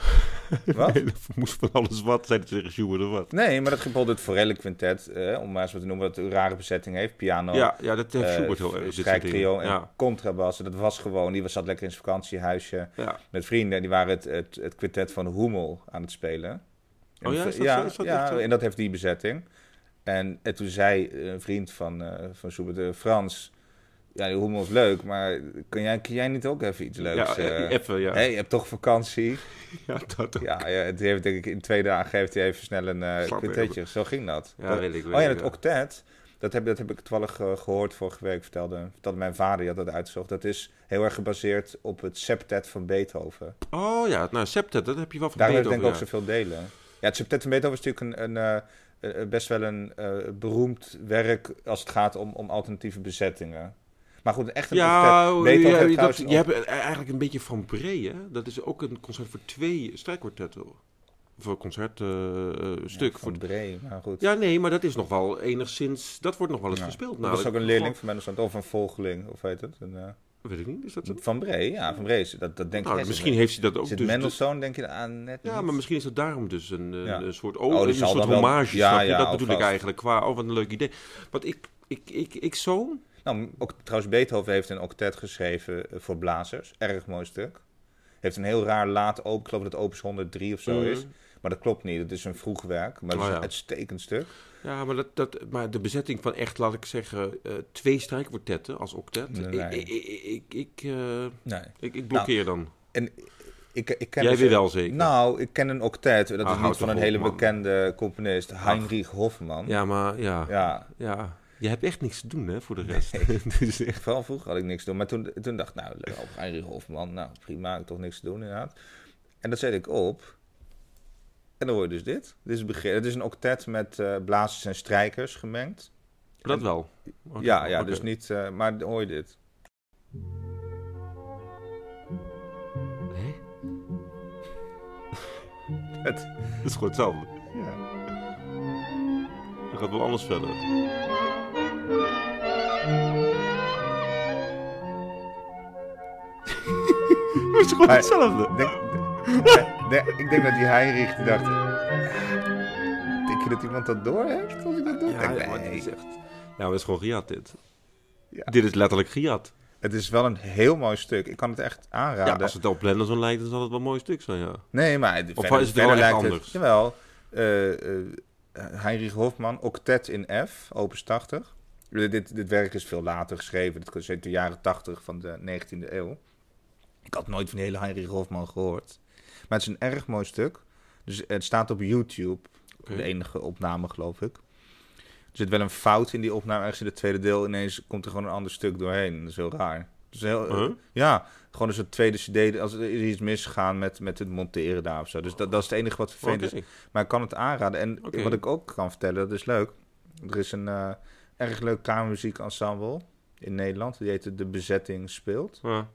eh, wat? Nee, dat moest van alles wat, zei het tegen Schubert of wat. Nee, maar dat bijvoorbeeld het Forelle Quintet, eh, om maar eens wat te noemen, dat een rare bezetting heeft. Piano, Ja, ja, dat heeft Schubert heel erg. strijktrio en Ja, contrabas. Dat was gewoon, die was, zat lekker in zijn vakantiehuisje ja. met vrienden. En die waren het, het, het quintet van Hummel aan het spelen. Oh ja, is dat ja, zo? Is dat ja, en dat heeft die bezetting. En, en toen zei een vriend van, eh van eh, Frans... Ja, die Hummel is leuk, maar kun jij, kun jij niet ook even iets leuks... ja, eh, even, ja. Hé, je hebt toch vakantie? ja, dat ook. Ja, ja het heeft denk ik in twee dagen heeft hij even snel een ik. quintetje. Zo ging dat. Ja, weet ik. oh weet ja, het octet, dat heb, dat heb ik toevallig eh, gehoord vorige week. Vertelde, vertelde mijn vader, die had dat uitgezocht. Dat is heel erg gebaseerd op het septet van Beethoven. Oh ja, nou, septet, dat heb je wel van heeft Beethoven. denk ik ook zoveel delen. Ja, het septet van Beethoven is natuurlijk een, een, best wel een eh, beroemd werk als het gaat om, om alternatieve bezettingen. Maar goed, echt een Ja. Beethoven ja, dat, je hebt eigenlijk een beetje van Bree, hè? Dat is ook een concert voor twee strijkkwartetten. Een concertstuk. ja, voor Bree, maar goed. ja, nee, maar dat is nog wel enigszins... Dat wordt nog wel eens Ja. gespeeld. dat is ook namelijk. een leerling van mij, of een volgeling, of weet het? Een, eh, Weet ik niet, is dat zo? van Bree, ja, van Bree. Dat, dat denk ik. Nou, is misschien heeft hij dat ook. Het dus, dus- Mendelssohn, denk je aan net ja, niet? maar misschien is het daarom dus een, een, Ja. een soort, Oh, oh, een soort dan wel- hommage. Ja, snap je? ja, dat bedoel ik alvast. eigenlijk. Qua, oh, wat een leuk idee. Want ik, ik, ik, ik zoon... Nou, ook, trouwens, Beethoven heeft een octet geschreven eh, voor blazers. Erg mooi stuk. Heeft een heel raar laat open, ik geloof dat het opus 103 of zo Mhm. is. Maar dat klopt niet, het is een vroeg werk. Maar het is Oh, een ja. uitstekend stuk. Ja, maar, dat, dat, maar de bezetting van echt, laat ik zeggen, eh, twee strijkkwartetten als octet. Nee, Ik, nee. ik, ik, eh, Nee. ik, ik blokkeer dan. Ik, ik ken Jij dus weer een- wel zeker. Nou, ik ken een octet. Dat Ah, is houd niet van een op, hele man. bekende componist. Heinrich Hofmann. Ja, maar ja, ja. Ja, Je hebt echt niks te doen, hè, voor de rest. dus echt, vooral vroeger had ik niks te doen. Maar toen, toen dacht ik, nou, Heinrich Hofmann. Nou, prima, ik heb toch niks te doen inderdaad. En dat zet ik op. En dan hoor je dus dit. Dit is het begin. Het is een octet met eh blazers en strijkers gemengd. dat wel. Ja, ja, dus niet... eh, maar dan hoor je dit. Het, is gewoon hetzelfde. ja. Dat gaat wel anders verder. Het is gewoon hetzelfde. Denk, nee, ik denk dat die Heinrich die dacht... Denk je dat iemand dat door heeft als ik dat doe? Ja, maar nee. is echt... Nou, het is gewoon Giat dit. Ja. Dit is letterlijk Giat. Het is wel een heel mooi stuk. Ik kan het echt Ja, aanraden. als het op Lenderson lijkt, dan zal het wel een mooi stuk zijn, ja. Nee, maar het- Of is het wel lijkt anders? Het, jawel. eh, eh, Heinrich Hofmann, Octet in F, opus 80. Dit, dit, dit werk is veel later geschreven. Het is uit de jaren 80 van de 19e eeuw. Ik had nooit van die hele Heinrich Hofmann gehoord. Maar het is een erg mooi stuk. Dus het staat op YouTube. De enige opname, geloof ik. Er zit wel een fout in die opname. Ergens in het tweede deel ineens komt er gewoon een ander stuk doorheen. Dat is heel raar. Dus heel, Huh? Ja, gewoon een soort tweede cd. Als er iets misgegaan met, met het monteren daar of zo. Dus dat, dat is het enige wat vervelend Oké. is. Maar ik kan het aanraden. En wat ik ook kan vertellen, dat is leuk. Er is een eh, erg leuk kamermuziekensemble in Nederland. Die heet De Bezetting Speelt. Ja.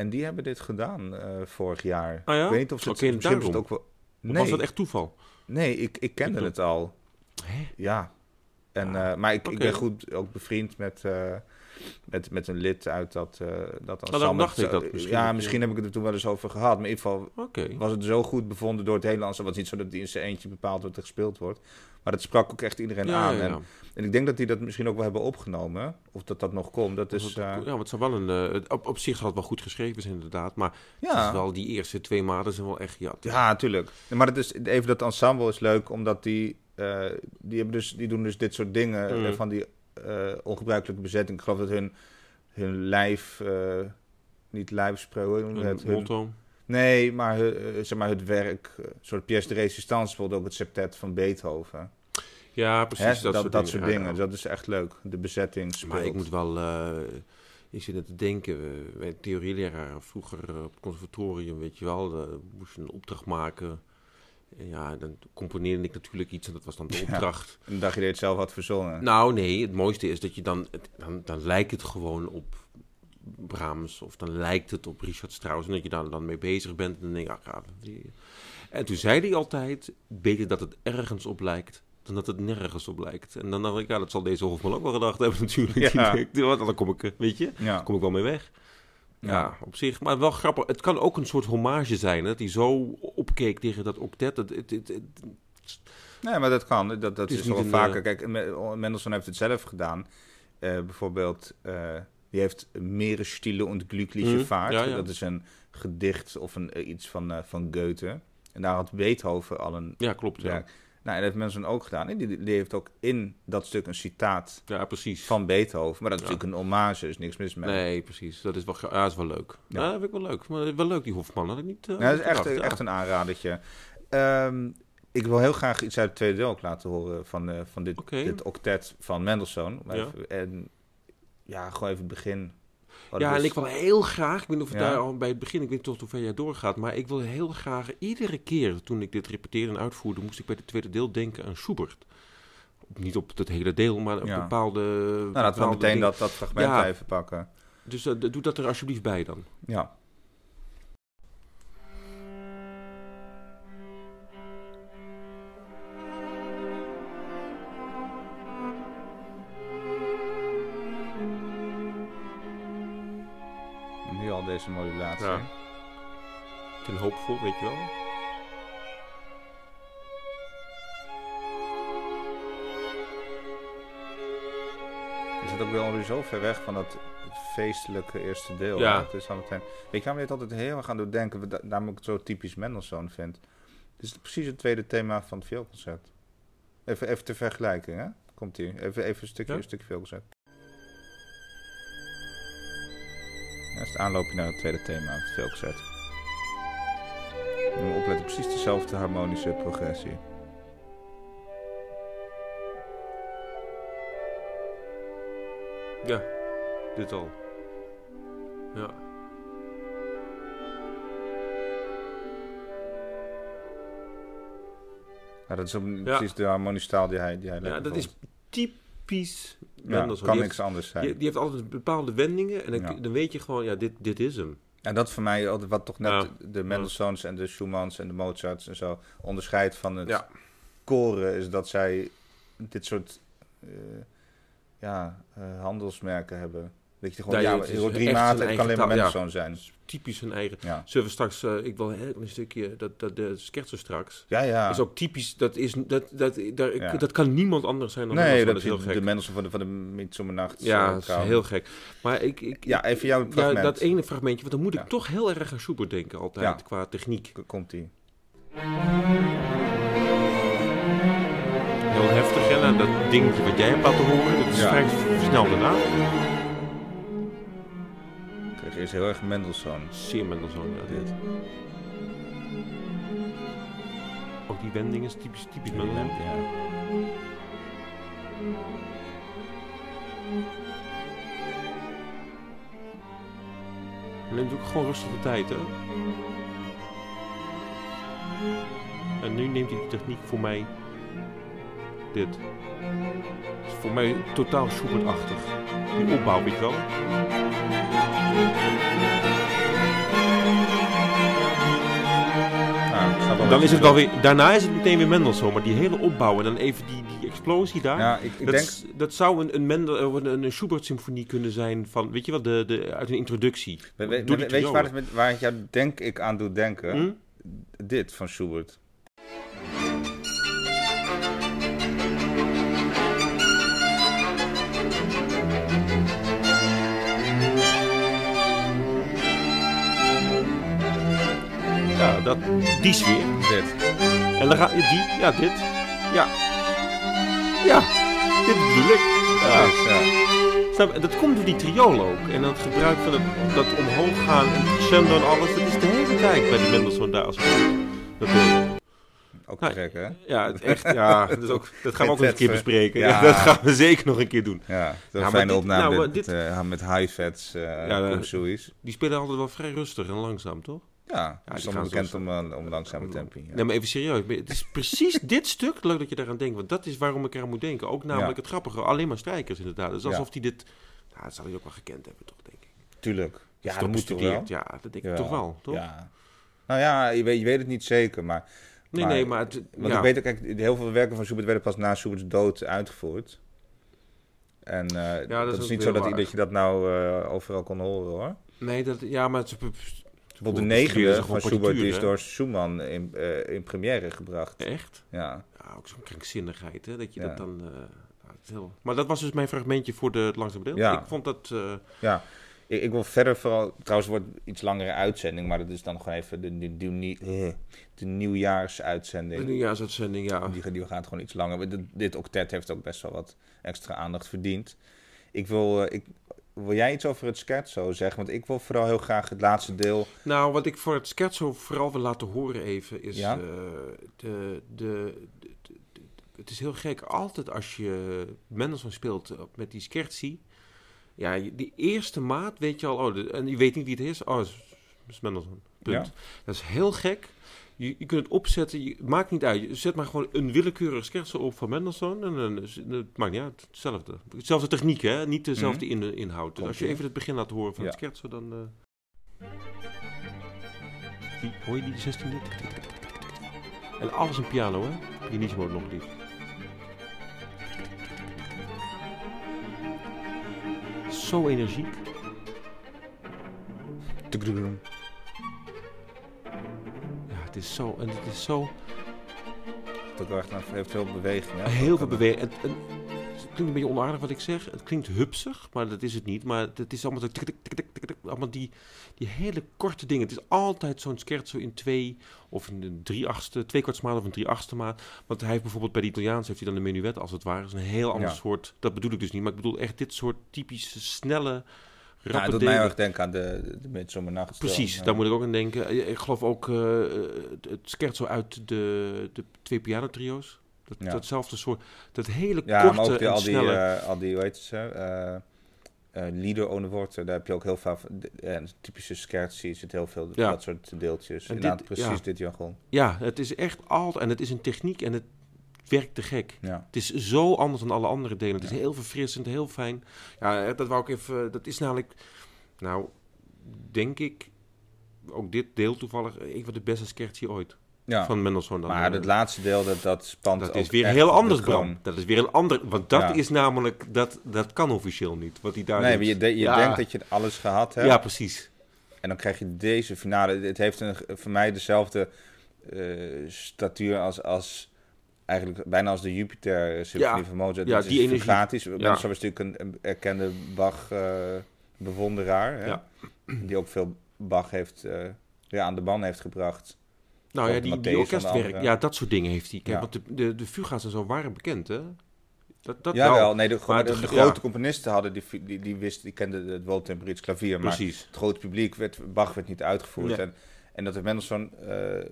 En die hebben dit gedaan eh, vorig jaar. Ah ja? Ik weet niet of ze het, misschien het ook wel... Of Nee, was dat echt toeval? nee ik, ik kende Ik het al. Hè? Ja. En, eh, maar ik, ik ben goed ook bevriend met, eh, met, met een lid uit dat, eh dat daarom ensemble. dacht ik dat misschien. Ja, misschien heb ik het er toen wel eens over gehad. Maar in ieder geval was het zo goed bevonden door het hele ensemble. Het was niet zo dat die in zijn eentje bepaald wat er gespeeld wordt. Maar het sprak ook echt iedereen Ja, aan. ja, ja. En, en ik denk dat die dat misschien ook wel hebben opgenomen. Of dat dat nog komt. Dat is... Eh, ja, het zou wel een... eh, op, op zich zal het wel goed geschreven zijn, inderdaad. Maar het is ja, wel die eerste twee maanden zijn wel echt Giat. ja, natuurlijk. Maar het is, even dat ensemble is leuk, omdat die... die, hebben dus, die doen dus dit soort dingen Mm. van die ongebruikelijke bezetting. Ik geloof dat hun, hun lijf... eh, niet Een het? Hun- motto. Nee, maar, eh, zeg maar het werk, eh, een soort pièce de résistance, bijvoorbeeld ook het septet van Beethoven. Ja, precies. Hè, dat, dat, soort dat dingen. soort dingen. ja. Dat is echt leuk. De bezetting speelt. Maar ik moet wel... eh, ik zit net te denken, mijn theorieleraar vroeger eh, op het conservatorium, weet je wel, eh, moest je een opdracht maken. Ja, dan componeerde ik natuurlijk iets en dat was dan de Ja. opdracht. En dacht je dat je het zelf had verzonnen? Nou, nee, het mooiste is dat je dan, het- dan, dan lijkt het gewoon op Brahms of dan lijkt het op Richard Strauss en dat je daar dan mee bezig bent en dan denk je, ah, ja, die- En toen zei hij altijd, beter dat het ergens op lijkt dan dat het nergens op lijkt. En dan dacht ik, ja, dat zal deze Hofman ook wel gedacht hebben natuurlijk. Ja. Dan kom ik, eh, weet je, Ja. kom ik wel mee weg. Ja, op zich. Maar wel grappig. Het kan ook een soort hommage zijn, hè, dat hij zo opkeek tegen dat octet. Het, het, het, het- Nee, maar dat kan. Dat, dat Het is is, niet wel vaker. eh, Kijk, Me- Mendelssohn heeft het zelf gedaan. Eh, bijvoorbeeld, eh, die heeft Meeresstille und glückliche Mhm, Vaart. ja, ja. Dat is een gedicht of een, iets van, eh, van Goethe. En daar had Beethoven al een ja, klopt. Ja. Nou, en dat heeft Mendelssohn ook gedaan. En die, die heeft ook in dat stuk een citaat ja, precies. van Beethoven. Maar dat is Ja. natuurlijk een hommage, is niks mis mee. Nee, precies. Dat is wel, ja, dat is wel leuk. Ja. Dat vind ik wel leuk. Maar wel leuk, die Hofman. Ik niet. Ja, dat is echt, gedacht, echt een aanradertje. Ehm, ik wil heel graag iets uit het tweede deel ook laten horen van, eh, van dit, dit octet van Mendelssohn. En ja, gewoon even het begin. Wat Ja, en ik wil heel graag, ik weet niet of het Ja. daar al bij het begin, ik weet niet tot hoe ver jij doorgaat, maar ik wil heel graag, iedere keer toen ik dit repeteerde en uitvoerde, moest ik bij het tweede deel denken aan Schubert. Niet op het hele deel, maar op Ja. bepaalde. Nou, laten we meteen dat, dat fragment Ja. even pakken. Dus eh, doe dat er alsjeblieft bij dan. Ja. Modulatie. Ja. Ten hoopvol, weet je wel. Is het ook wel zo ver weg van dat feestelijke eerste deel? Ja. Het is al meteen... Je waarom je dit altijd heel erg aan doet denken? Da- Daarom ik het zo typisch Mendelssohn vind. Het is precies het tweede thema van het vioolconcert. Even, even ter vergelijking, hè? Komt hier. Even, even een stukje, Ja. een stukje vioolconcert. Aanloopje naar het tweede thema het. Je moet opletten, precies dezelfde harmonische progressie. Ja, dit al. Ja. Ja, dat is ook Ja. precies de harmonische taal die hij, die hij ja, dat is vond. Typisch Ja, Mendelssohn. kan die, niks anders zijn. die, die heeft altijd bepaalde wendingen en dan, Ja. dan weet je gewoon, ja, dit, dit is hem. En dat voor mij, wat toch net Ja. de Mendelssohns en de Schumanns en de Mozarts en zo onderscheidt van het koren, is dat zij dit soort eh, ja, eh, handelsmerken hebben. Dat je gewoon, Ja, het is drie eigen kan alleen maar ja. Mendelssohn zijn. Typisch hun eigen. Ja, Zullen we straks, eh, ik wil een stukje, dat, dat de schertsen straks. ja. ja. Dat is ook typisch, dat, is, dat, dat, daar, Ja. dat kan niemand anders zijn dan nee, dat is heel de gek. Mendelssohn van de, van de Midsomernacht. Ja, eh, dat is heel gek. Maar ik, ik, Ja, even jouw ja, fragment. dat ene fragmentje, want dan moet ik toch heel erg aan Schubert denken altijd, Ja. qua techniek. Komt-ie. Heel heftig, hè? Dat dingetje wat jij hebt laten horen, dat is vrij snel daarna. Eerst heel erg Mendelssohn. Zeer Mendelssohn, ja, dit. Ook die wending is typisch, typisch Mendelssohn. Ja. Neemt ook gewoon rustig de tijd, hè? En nu neemt hij de techniek voor mij dit. Is voor mij totaal Schubert-achtig. Die opbouw, weet je wel? Ik wel Dan is het wel weer, daarna is het meteen weer Mendelssohn, maar die hele opbouw en dan even die, die explosie daar. Ja, ik, ik dat, denk... dat zou een, een, Mendel, een, Schubert-symfonie kunnen zijn van, weet je wat, de, de, uit een introductie. We- weet je waar het, met, waar het jou denk ik aan doet denken? Hm? Dit van Schubert. Ja, dat, die sfeer. Dit. En dan gaat die, ja, dit. Ja. Ja, dit bedoel ik. Ja. Ja. Snap je? Dat komt door die triolen ook. En dan het gebruik van het, dat omhoog gaan en crescendo en alles. Dat is de hele tijd bij die Mendelssohn daar. Als dat doe. Ook Nou, te gek, hè? Ja, echt, ja dat, is ook, dat gaan we ook nog een keer bespreken. ja. Ja. dat gaan we zeker nog een keer doen. Ja, dat een fijne dit- opname nou, dit, met, eh, met high-fats uh, Ja, eh, ja, Die spelen altijd wel vrij rustig en langzaam, toch? Ja, die is gaan dan zo- bekend om, een langzame tempi. Ja. Nee, maar even serieus. Het is precies dit stuk, leuk dat je daaraan denkt, want dat is waarom ik eraan moet denken. Ook namelijk Ja. het grappige, alleen maar strijkers inderdaad. Dus Ja. alsof hij dit, nou, dat zal hij ook wel gekend hebben toch, denk ik. Tuurlijk. Ja, dat moet toch wel? Ja, dat denk ik Ja. toch wel, toch? Ja. Nou ja, je weet, je weet het niet zeker, maar... Nee, Maar- nee, maar het, Want ja. ik weet ook, kijk, heel veel werken van Schubert werden pas na Schubert's dood uitgevoerd. En eh, dat dat, is niet zo dat je dat nou eh, overal kon horen, hoor. Nee, dat, ja, maar het, Bijvoorbeeld de negende van Schubert die is door Schumann in, eh, in première gebracht. echt? Ja. Ja, ook zo'n krankzinnigheid, hè, dat je Ja. dat dan... eh, heel... Maar dat was dus mijn fragmentje voor de, het langzame deel. Ja. Ik vond dat... eh, ja. Ik, ik wil verder vooral... Trouwens wordt het iets langere uitzending, maar dat is dan gewoon even de, de, de, de, de de nieuwjaarsuitzending. nieuwjaarsuitzending, ja. Die, die gaat gewoon iets langer. Dit, dit octet heeft ook best wel wat extra aandacht verdiend. Ik wil, eh, ik, wil jij iets over het scherzo zeggen? Want ik wil vooral heel graag het laatste deel. Nou, wat ik voor het scherzo vooral wil laten horen even, is Ja? eh, de, de, de, de- de- Het is heel gek, altijd als je Mendelssohn speelt met die scherzi, ja, die eerste maat weet je al, oh, en je weet niet wie het is, oh, dat is, is Mendelssohn, punt. Ja. Dat is heel gek. Je, je kunt het opzetten, je, het maakt niet uit. Je zet maar gewoon een willekeurig scherzo op van Mendelssohn en dan het maakt niet uit, hetzelfde. Hetzelfde techniek, hè? niet dezelfde in, inhoud. Dus als je even het begin laat horen van Ja. het scherzo, dan... eh, die, hoor je die 16 Tik, tik, tik, tik, tik, tik, tik. En alles een piano, hè? Pianissimo nog lief. Zo energiek. Is zo... En het is zo... Echt, het heeft veel beweging. Hè? Heel veel beweging. Het, het, klinkt een beetje onaardig wat ik zeg. Het klinkt hupsig, maar dat is het niet. Maar het is allemaal, zo tik, tik, tik, tik, tik, tik, allemaal die, die hele korte dingen. Het is altijd zo'n scherzo in twee of in een drie achtste, twee kwartsmaat of een drie achtste maat. Want hij heeft bijvoorbeeld bij de Italiaans heeft hij dan de menuet als het ware. Dat is een heel ander Ja. soort. Dat bedoel ik dus niet. Maar ik bedoel echt dit soort typische snelle, Nou, rappe het doet mij erg denken aan de, de, Midsommernacht. Precies, Ja. daar moet ik ook aan denken. Ik geloof ook eh, het- scherzo uit de, de twee pianotrio's. Dat, Ja. Datzelfde soort, dat hele Ja, korte maar ook die, en al, die, snelle. eh, al die, hoe heet ze, eh eh lieder ohne woorden, daar heb je ook heel de- eh, typische scherzi zit heel veel Ja. dat soort deeltjes. En dit- precies ja. dit jargon. Ja, het is echt altijd, en het is een techniek en het werkt te gek. Ja. Het is zo anders dan alle andere delen. Het is heel verfrissend, heel fijn. Ja, dat wou ik even, dat is namelijk, nou, denk ik, ook dit deel toevallig, een van de beste scherzi ooit. ja. Van Mendelssohn dan. maar eh, het laatste deel, dat, dat spant Dat ook is weer echt heel de anders. Bram. Dat is weer een ander. Want dat Ja. is namelijk. Dat, dat kan officieel niet. Wat hij daar Nee, doet. maar je, de- je Ja. denkt dat je alles gehad hebt. Ja, precies. En dan krijg je deze finale. Het heeft een, voor mij dezelfde eh, statuur als, als eigenlijk bijna als de Jupiter Symfonie Ja. van Mozart. Ja, die is energie. fugatisch. Ja. Is natuurlijk een, een erkende Bach eh, bewonderaar, hè? Ja. die ook veel Bach heeft eh, ja, aan de ban heeft gebracht. Nou ja, die, die orkestwerk. Ja, dat soort dingen heeft hij. Kijk, want de, de, de fuga's en zo waren bekend, hè? Dat, dat ja, wel. wel. Nee, de, de, de- ja. grote componisten hadden die, die, die wisten, die kenden het Wohltemperiertes klavier, maar Precies. het grote publiek werd Bach werd niet uitgevoerd Nee. en en dat heeft Mendelssohn eh,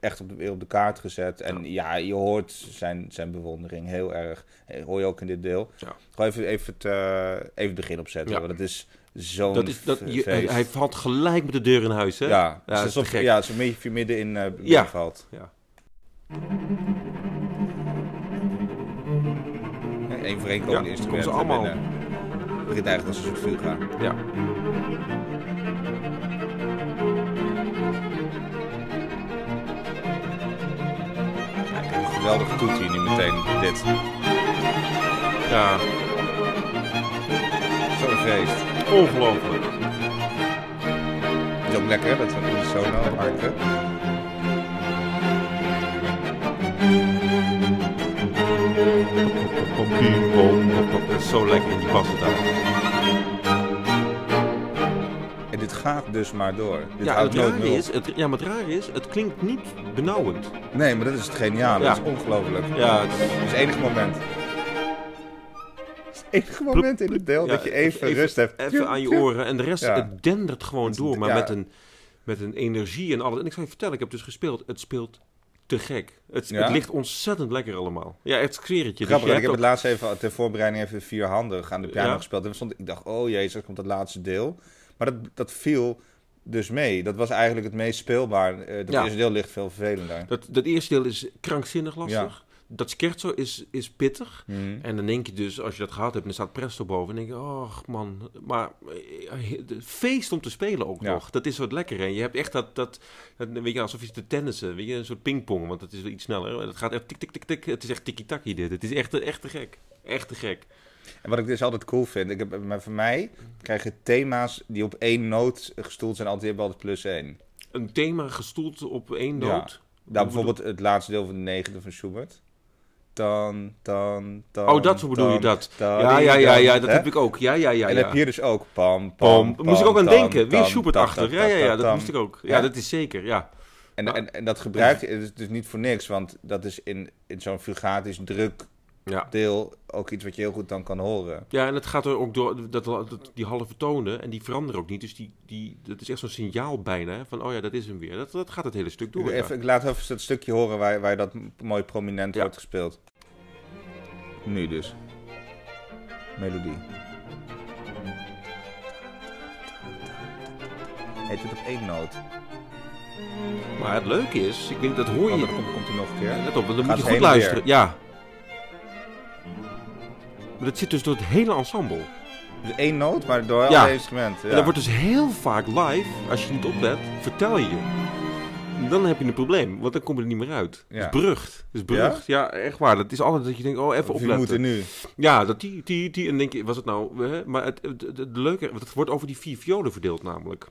echt op de, weer op de kaart gezet. En ja, je hoort zijn, zijn bewondering heel erg. Eh, hoor je ook in dit deel. Ja. Gewoon even, even, het, eh, even het begin opzetten. Ja. Want dat is zo'n Dat is, dat, je, hij valt gelijk met de deur in huis, hè? ja, is is alsof ja, een beetje midden in Ja. valt. Ja. Eén voor één komen Ja, de instrumenten ze allemaal. Het begint eigenlijk als een soort fuga. ja. Geweldige toet hier nu meteen. Dit. Ja, Zo'n feest. ongelooflijk. Het is ook lekker, hè, dat we sono harken. Dat is zo lekker, die bas daar. Gaat dus maar door. Dit Ja, het rare is, het, ja, maar het rare is, het klinkt niet benauwend. Nee, maar dat is het geniale. Ja. Dat is ongelooflijk. Ja, het is- Het enige moment. Het enige moment in het deel Ja, dat je even, even- rust hebt. Even aan je oren en de rest, Ja. het dendert gewoon door, maar met, een, met een energie en alles. En ik zou je vertellen, ik heb dus gespeeld, het speelt te gek. Het, Ja? het ligt ontzettend lekker allemaal. Ja, het sfeeretje. Dus Grappig, ik heb het laatst even ter voorbereiding even vierhandig aan de piano Ja. gespeeld. En stond, ik dacht, oh jezus, komt het laatste deel. Maar dat, dat viel dus mee. Dat was eigenlijk het meest speelbaar. Eh dat Ja. eerste deel ligt veel vervelender. Dat, dat eerste deel is krankzinnig lastig. Dat scherzo is, is pittig. Mhm. En dan denk je dus, als je dat gehad hebt, en er staat Presto boven, dan denk je, oh man, maar eh, het feest om te spelen ook Ja. nog. Dat is wat lekker. En je hebt echt dat, dat, dat, weet je, alsof je te tennissen, weet je, een soort pingpong, want dat is wel iets sneller. En Het gaat echt tik, tik, tik, tik. Het is echt tiki-taki dit. Het is echt, echt te gek. Echt te gek. En wat ik dus altijd cool vind, ik heb, maar voor mij krijg je thema's die op één noot gestoeld zijn, altijd, altijd plus één. Een thema gestoeld op één Ja. noot. Nou, bijvoorbeeld het laatste deel van de negende van Schubert. Dan, dan, dan. Oh, dat bedoel je dat. Ja, ja, ja, ja, dat heb ik ook. Ja, ja, ja. en ja. heb je hier dus ook pam, Pom. pam, moest ik ook aan denken. Weer Schubert achter. Ja, ja, ja, dat moest ik ook. Ja, Ja. dat is zeker, ja. En, en, en dat gebruik je dus, dus niet voor niks, want dat is in, in zo'n fugatisch druk Ja. deel ook iets wat je heel goed dan kan horen. Ja, en het gaat er ook door, dat, dat, die halve tonen, en die veranderen ook niet. Dus die, die, dat is echt zo'n signaal bijna, van oh ja, dat is hem weer. Dat, dat gaat het hele stuk door. ja. Even, ik laat even dat stukje horen waar, waar dat mooi prominent Ja. wordt gespeeld. Nu dus. Melodie. Heet het op één noot? Maar het leuke is, ik denk dat hoor je... dan komt, komt hij nog een keer. Let op, dan moet je goed luisteren. Ja. Maar dat zit dus door het hele ensemble. Dus één noot, maar door Ja. alle instrumenten. Ja. En dat wordt dus heel vaak live, als je niet oplet, vertel je je. Dan heb je een probleem, want dan kom je er niet meer uit. Het Ja. is berucht. Het is berucht. Ja? echt waar. Dat is altijd dat je denkt, oh, even opletten. moet er nu. Ja, dat die, die, die. En dan denk je, was het nou... Hè? Maar het, het, het, het leuke, want het wordt over die vier violen verdeeld namelijk.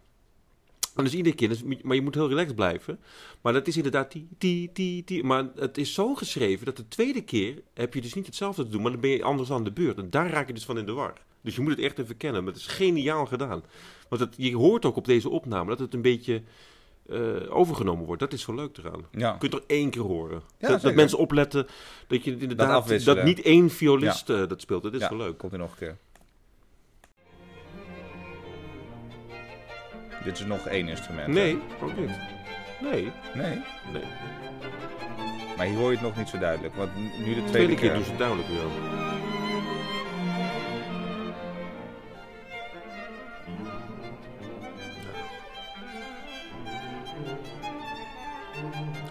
En dus iedere keer, dus, maar je moet heel relaxed blijven. Maar dat is inderdaad die, die, die, die. Maar het is zo geschreven dat de tweede keer heb je dus niet hetzelfde te doen, maar dan ben je anders aan de beurt. En daar raak je dus van in de war. Dus je moet het echt even kennen. Maar het is geniaal gedaan. Want het, je hoort ook op deze opname dat het een beetje eh, overgenomen wordt. Dat is zo leuk eraan. Ja. Je kunt er één keer horen. Ja, dat, mensen opletten dat je inderdaad dat, niet één violist eh, dat speelt. Dat is wel leuk. Komt er nog een keer. Dit is nog één instrument. hè? Nee, ook niet. Nee, Nee. nee. Maar hier hoor je het nog niet zo duidelijk. Want nu de tweede, De tweede keer keer. doen ze het duidelijk. Ja,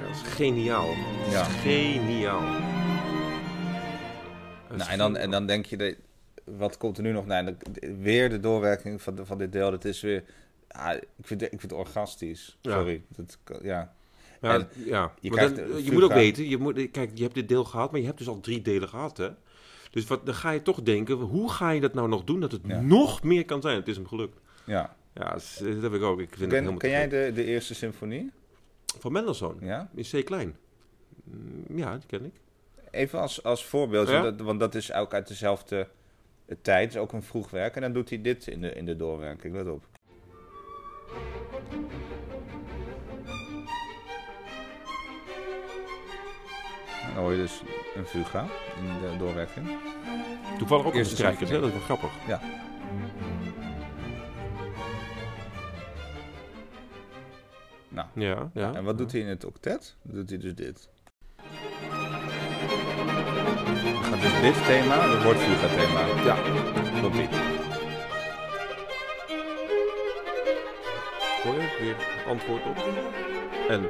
dat is geniaal. Dat is Ja. Geniaal. Dat is Nou, en, dan, en dan denk je, dat, wat komt er nu nog? Nou, de- weer de doorwerking van, de- van dit deel. Dat is weer, ah, ik, vind, het- ik vind het orgastisch. Sorry. Dat, ja. Ja, en ja. je dan- een je moet ook weten, je moet, kijk, je hebt dit deel gehad, maar je hebt dus al drie delen gehad, hè? Dus wat, dan ga je toch denken, hoe ga je dat nou nog doen dat het Ja. nog meer kan zijn? Het is hem gelukt. ja. Ja, dat, heb ik ook. Ik vind het Ken, ken jij de, de eerste symfonie? Van Mendelssohn, Ja? in C klein. Mm, Ja, die ken ik. Even als, als voorbeeld, Ja? want, dat, want dat is ook uit dezelfde eh, tijd. is ook een vroeg werk. En dan doet hij dit in de, in de doorwerking. Let op. Dan hoor je dus een fuga in de doorwerking. Toevallig ook een Eerste strijkers, hè? Dat is wel grappig. Ja. Nou, Ja, ja. en wat doet hij in het octet? Dan doet hij dus dit. Dan gaat dus dit thema, het wordt fuga thema. Ja. Komt ie. Weer antwoord op. En...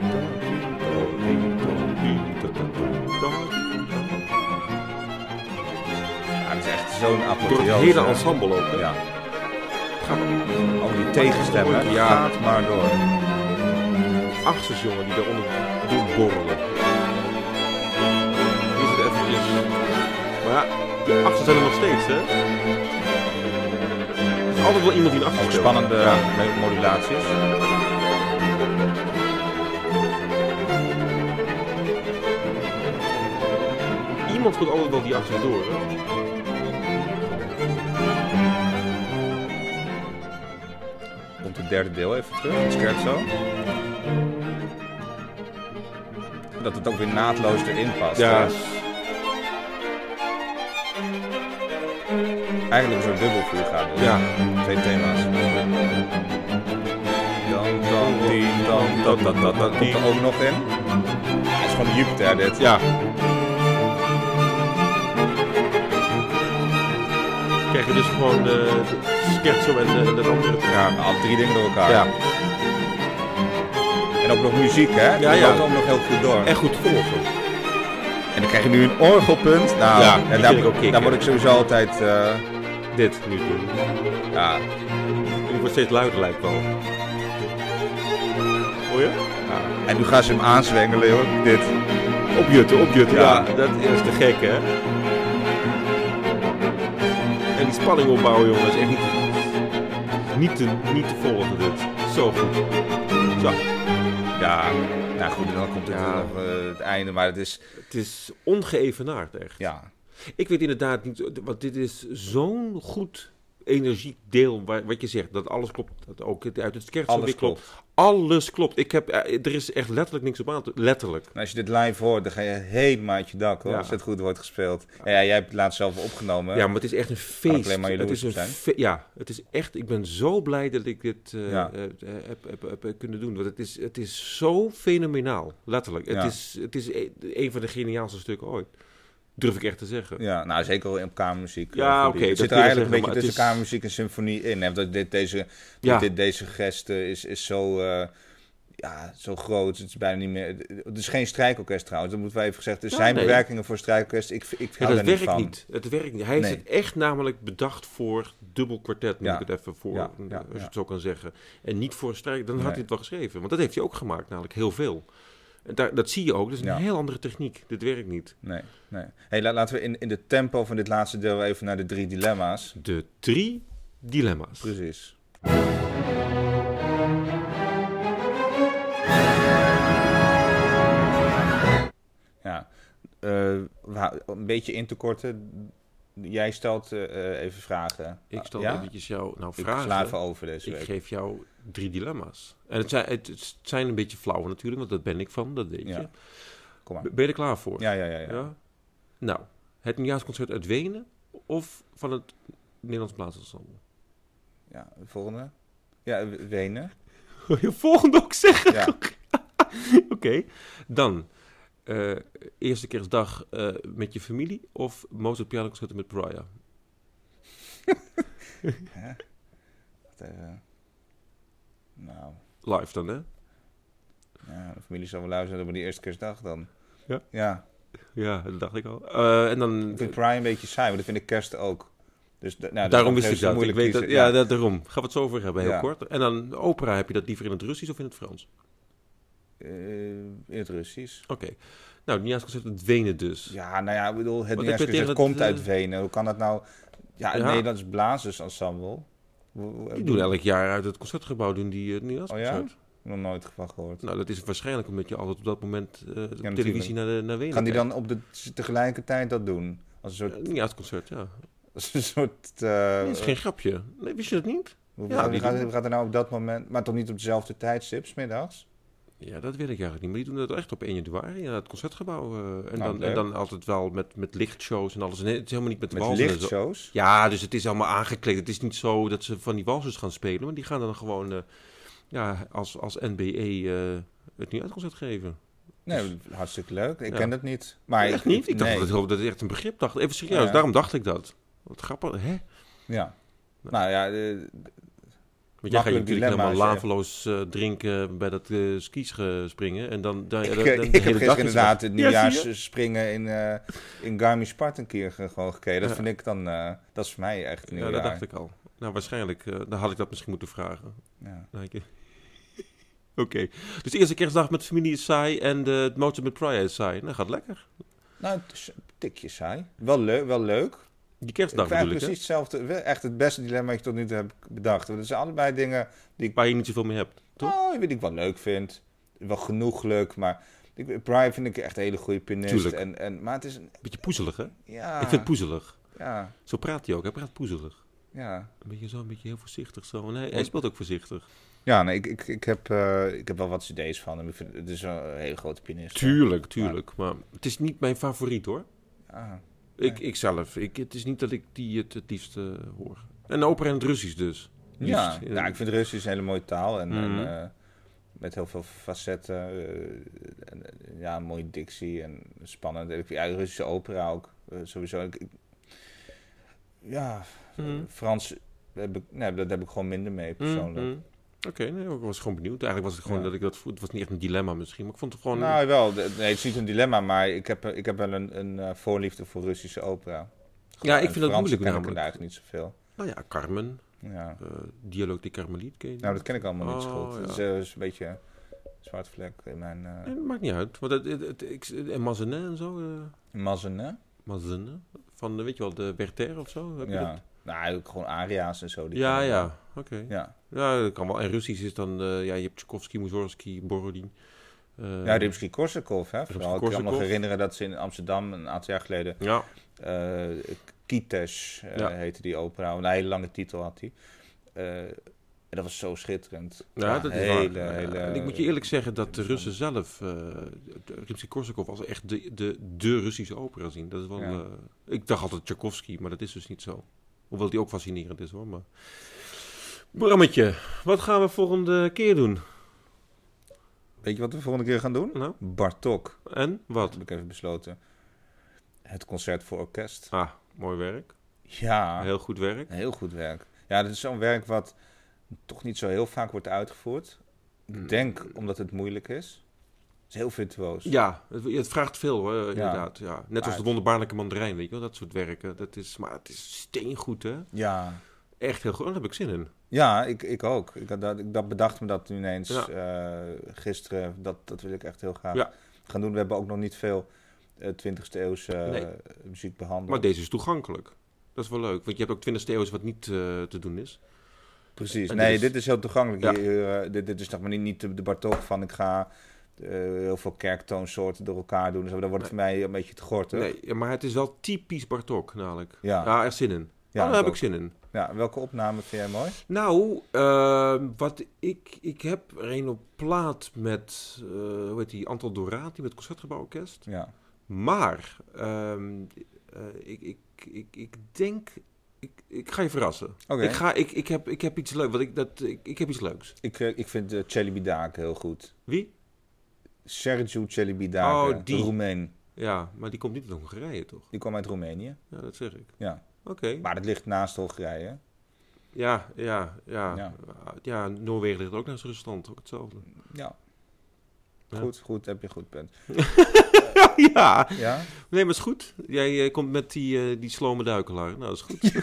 Ja, het is echt zo'n Door apotheose. het hele ensemble ook, hè? Ja, al die tegenstemmen. Ja. Gaat maar door. Achters, jongen, die daaronder doen borrelen. Hier zit eventjes... Maar ja, die achters zijn er nog steeds, hè? Altijd wel iemand die een achter spannende Ja. me- modulaties. Iemand speelt altijd wel die achters door, hè? Komt het derde deel even terug, het scherzo. Dat het ook weer naadloos erin past. Ja. Eigenlijk een soort dubbelvuur gaat. Ja. Twee thema's. Dan, dan, die, dan, dat, dat, dat, dat. Komt er ook nog in. Het is gewoon Jupiter dit. Ja. krijg je dus gewoon eh, de scherzo en eh, dat andere. Ja, alle drie dingen door elkaar. Ja, En ook nog muziek, hè? Ja, Dat ja. loopt ook nog heel goed door. echt goed volgen. En dan krijg je nu een orgelpunt. Nou, Ja, en daar, ook daar word ik sowieso altijd... eh, Dit nu doen. ja, Die wordt steeds luider lijkt wel. Hoor je? ja. En nu gaan ze hem aanzwengelen, hoor. Dit. Opjutten, opjutten. Ja. Ja, dat is te gek, hè? En die spanning opbouwen, jongens. Echt niet, niet, te, niet te volgen, dit. Zo goed. Zo. Ja, nou goed, en dan komt het Ja. nog eh, het einde. Maar het is... Het is ongeëvenaard, echt. Ja, Ik weet inderdaad niet, want dit is zo'n goed energiek deel, waar, wat je zegt, dat alles klopt, dat ook uit het schertje alles klopt. Alles klopt. Ik heb, eh, er is echt letterlijk niks op aan te... Letterlijk. En als je dit live hoort, dan ga je helemaal uit je dak, hoor. Ja. Als het goed wordt gespeeld. Ja, jij hebt het laatst zelf opgenomen. Ja, maar het is echt een feest. alleen maar het is een ja, het is echt. Ik ben zo blij dat ik dit eh, Ja. eh, heb, heb, heb, heb kunnen doen. Want het is, het is zo fenomenaal. Letterlijk. Het Ja. is, het is e- een van de geniaalste stukken ooit. Durf ik echt te zeggen. Ja, nou zeker in kamermuziek. Ja, eh, die- oké, Het zit er eigenlijk zeggen, een beetje tussen is- kamermuziek en symfonie in. Hè? Dat dit, deze, Ja. dit, deze gest is, is zo, eh, ja, zo groot. Het is bijna niet meer... Het is geen strijkorkest trouwens, dat moeten we even gezegd. Er Ja, zijn nee. bewerkingen voor strijkorkest. Ik, ik Ja, dat niet werkt niet. Het werkt niet. Hij Nee. het echt namelijk bedacht voor dubbel kwartet, Ja. ik het even voor, Ja, ja, als je ja. het zo kan zeggen. En niet voor een strijk, dan had hij het wel geschreven. Want dat heeft hij ook gemaakt, namelijk heel veel. Daar, dat zie je ook. Dat is een Ja. heel andere techniek. Dit werkt niet. Nee, nee. Hey, la- laten we in, in de tempo van dit laatste deel even naar de drie dilemma's. De drie dilemma's. Precies. Ja, hou- een beetje in te korten. Jij stelt eh, eh, even vragen. Ik stel ja? eventjes jou nou Ik vragen. sla even over deze Ik week. geef jou drie dilemma's. En het zijn, het, het zijn een beetje flauwe natuurlijk, want dat ben ik van, dat weet Ja. je. Kom maar. Ben je er klaar voor? Ja, ja, ja. ja. Ja? Nou, het nieuwjaarsconcert uit Wenen of van het Nederlands Blaasensemble? Ja, de volgende. Ja, Wenen. Wil je volgende ook zeggen? Ja. Oké, dan eh, eerste kerstdag eh, met je familie of Mozart pianoconcerten met Pariah? Wacht even. Nou, Live dan, hè? ja, de familie zal wel luisteren op die eerste kerstdag dan. Ja? Ja. Ja, dat dacht ik al. Eh, en dan... Ik vind Prime een beetje saai, maar dat vind ik kerst ook. Dus, nou, Daarom wist is ik dat. Ik moeilijk weet dat ja, daarom. Gaan we het zo over hebben, heel Ja. kort. En dan opera, heb je dat liever in het Russisch of in het Frans? Eh, in het Russisch. Oké. Nou, het nieuwjaarsconcert uit Wenen dus. Ja, nou ja, ik bedoel, het tegen komt het, uit eh, Wenen. Hoe kan dat nou? Ja, het Ja. Nederlands Blazersensemble. Hoe- hoe- Die doen elk jaar uit het concertgebouw doen die uh, nieuwjaarsconcert. Nog nooit van gehoord. Nou, dat is waarschijnlijk omdat je altijd op dat moment eh, de televisie naar, de, naar Wenen Kan die dan op de, tegelijkertijd dat doen? Als een Eh, soort... nieuwjaarsconcert, ja. Als een soort eh, dat is geen grapje. Nee, wist je dat niet? hoe, ja, gaat, gaat er nou op dat moment... Maar toch niet op dezelfde tijdstip, 's middags? Ja, dat weet ik eigenlijk niet. Maar die doen dat echt op 1 januari in het concertgebouw. eh, en, Nou, dan, en dan altijd wel met, met lichtshows en alles. Het is helemaal niet met, Met lichtshows? Ja, dus het is allemaal aangekleed. Het is niet zo dat ze van die walsers gaan spelen. Maar die gaan dan gewoon eh, ja, als, als NBE eh, het nieuwjaarsconcert geven. Nee, hartstikke leuk. Ik Dus- Ja. ken dat niet. Maar echt niet? Ik dacht nee. dat, het, dat is echt een begrip. Dacht, even serieus, Ja. daarom dacht ik dat. Wat grappig, hè? Ja. Nou ja, eh, Want jij gaat natuurlijk helemaal laveloos eh, drinken bij dat eh skis ge- springen. En dan, dan, ik, dan- eh, dan ik de heb gisteren is inderdaad het Ja, zie je? nieuwjaarsspringen in, eh in Garmisch-Partenkirchen gewoon gekeken. Dat Ja. vind ik dan, eh, dat is voor mij echt een Ja, nieuwjaar. dat dacht ik al. Nou, waarschijnlijk, eh, dan had ik dat misschien moeten vragen. Ja. Oké, dus de eerste kerstdag met familie is saai en de, het Mozart met Prior is saai. Nou, gaat lekker. Nou, het is een tikje saai. Wel, leuk, wel leuk. Die Ik kerstdag vind bedoel ik, precies hetzelfde. Echt het beste dilemma dat ik tot nu toe heb bedacht. Want het zijn allebei dingen die ik, Waar je niet zoveel mee hebt, toch? oh, weet ik wel leuk vind. Wel genoeglijk, maar... Ik, Brian vind ik echt een hele goede pianist. Tuurlijk. En, en, maar het is... een- Beetje poezelig, hè? Ja, Ik vind het poezelig. ja, Zo praat hij ook. Hij praat poezelig. ja. Een beetje zo, een beetje heel voorzichtig zo. En hij, speelt ook voorzichtig. Ja, nee, ik, ik, ik, heb, eh, ik heb wel wat cd's van hem. Ik vind, het is een hele grote pianist. Tuurlijk, tuurlijk. Maar het is niet mijn favoriet, hoor. Ja. Ik, ik zelf. Ik, het is niet dat ik die het, het liefst eh, hoor. En opera in het Russisch dus. Ja, nou, ik vind Russisch een hele mooie taal. En, Mhm. en, eh, met heel veel facetten. en, eh, ja, mooie dictie en spannend. Ik vind ja, Russische opera ook sowieso. Ik, ik- ja, Mhm. Frans, heb ik, nee, dat heb ik gewoon minder mee persoonlijk. Mhm. Oké, nee, ik was gewoon benieuwd. Eigenlijk was het gewoon Ja. dat ik dat. Het was niet echt een dilemma misschien, maar ik vond het gewoon... Nou, wel. Nee, het is niet een dilemma, maar ik heb, ik heb wel een, een eh, voorliefde voor Russische opera. Ja, ik vind dat moeilijk ik namelijk. er eigenlijk niet zoveel. Nou ja, Carmen, Ja. eh Dialoog de Carmeliet, ken je? Nou, dat ken ik allemaal niet zo Oh, goed. ja. Het is, eh, is een beetje een zwart vlek in mijn... Nee, dat maakt niet uit. Want het, het, het- ik, en Mazenet en zo. eh Mazzen, Mazenet. Van, weet je wel, de Berther of zo? Heb je Ja. dat? Nou, ook gewoon aria's en zo. die Ja, ja. Oké. Ja, Ja, dat kan wel. En Russisch is dan, eh, ja, je hebt Tchaikovsky, Mussorgsky, Borodin. Eh, ja Rimsky-Korsakov, hè. Vooral, ik kan me nog herinneren dat ze in Amsterdam een aantal jaar geleden... Ja, eh Kitesh eh, Ja. heette die opera. Een hele lange titel had hij. En dat was zo schitterend. ja, dat is hele, waar. hele, en ik moet je eerlijk zeggen dat de Russen zelf uh, Rimsky-Korsakov als echt de, de, de Russische opera zien. Dat is wel, Ja. ik dacht altijd Tchaikovsky, maar dat is dus niet zo. Hoewel die ook fascinerend is hoor. Maar... Brammetje, wat gaan we volgende keer doen? Weet je wat we volgende keer gaan doen? Nou, Bartok. en wat? heb ik even besloten. Het concert voor orkest. Ah, mooi werk. Ja, heel, Heel goed werk. goed werk. Ja, dat is zo'n werk wat toch niet zo heel vaak wordt uitgevoerd. Ik Mm. denk omdat het moeilijk is. Is heel virtuoos. Ja, het, het vraagt veel hoor, inderdaad. Ja. Net als de wonderbaarlijke mandarijn, weet je wel, dat soort werken. Dat is, maar het is steengoed hè. Ja, Echt heel goed, daar heb ik zin in. ja ik, ik ook. Ik, had dat, ik dat bedacht me dat nu ineens Ja. eh, gisteren. Dat, dat wil ik echt heel graag Ja. gaan doen. We hebben ook nog niet veel eh 20e eeuwse eh, Nee. muziek behandeld. Maar deze is toegankelijk. Dat is wel leuk, want je hebt ook 20 eeuws wat niet te doen is. Precies. En nee, dit is- dit is heel toegankelijk. Ja. Dit, dit is nog maar niet, niet de, de Bartok van ik ga eh, heel veel kerktoonsoorten door elkaar doen. en Zo, dan wordt het voor mij een beetje te gortig. Nee, maar het is wel typisch Bartok, namelijk. Ja. Ja, echt zin in. Ja, Ja, daar heb ik ik zin in. Ja, welke opname vind jij mooi? Nou, eh, wat ik, ik heb er een op plaat met, eh hoe heet die, Antal Dorati met het Concertgebouworkest. Ja. Maar, ehm, eh, ik, ik, ik, ik denk, ik, ik ga je verrassen. Oké. Ik, ga, ik, ik, heb, ik heb iets leuks, want ik, dat, ik, ik heb iets leuks. Ik, ik vind uh, Celibidache heel goed. Wie? Sergiu Celibidache, Oh, die. Roemeen. Ja, maar die komt niet uit Hongarije, toch? Die kwam uit Roemenië. Ja, dat zeg ik. Ja. Oké. Maar dat ligt naast Hongarije. Ja, ja, ja. Ja. Ja, Noorwegen ligt ook naast Rusland, ook hetzelfde. Ja. Ja. Goed, goed, heb je goed punt. ja, Ja? nee, maar is goed. Jij eh, komt met die, eh, die slome duikelaar. Nou, dat is goed.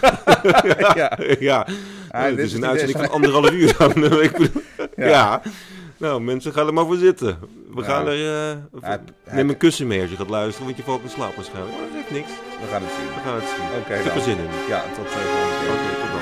ja. ja, Ah, het dit is een het uitzending van anderhalf uur dan. Ja. Nou, mensen, gaan er maar voor zitten. We gaan er... eh, Hij- hij- neem een kussen mee als je gaat luisteren, want je valt in slaap waarschijnlijk. Maar dat geeft niks. We gaan het zien. We gaan het zien. Oké Ik heb er dan. zin in. Ja, tot de volgende keer. Oké, tot dan.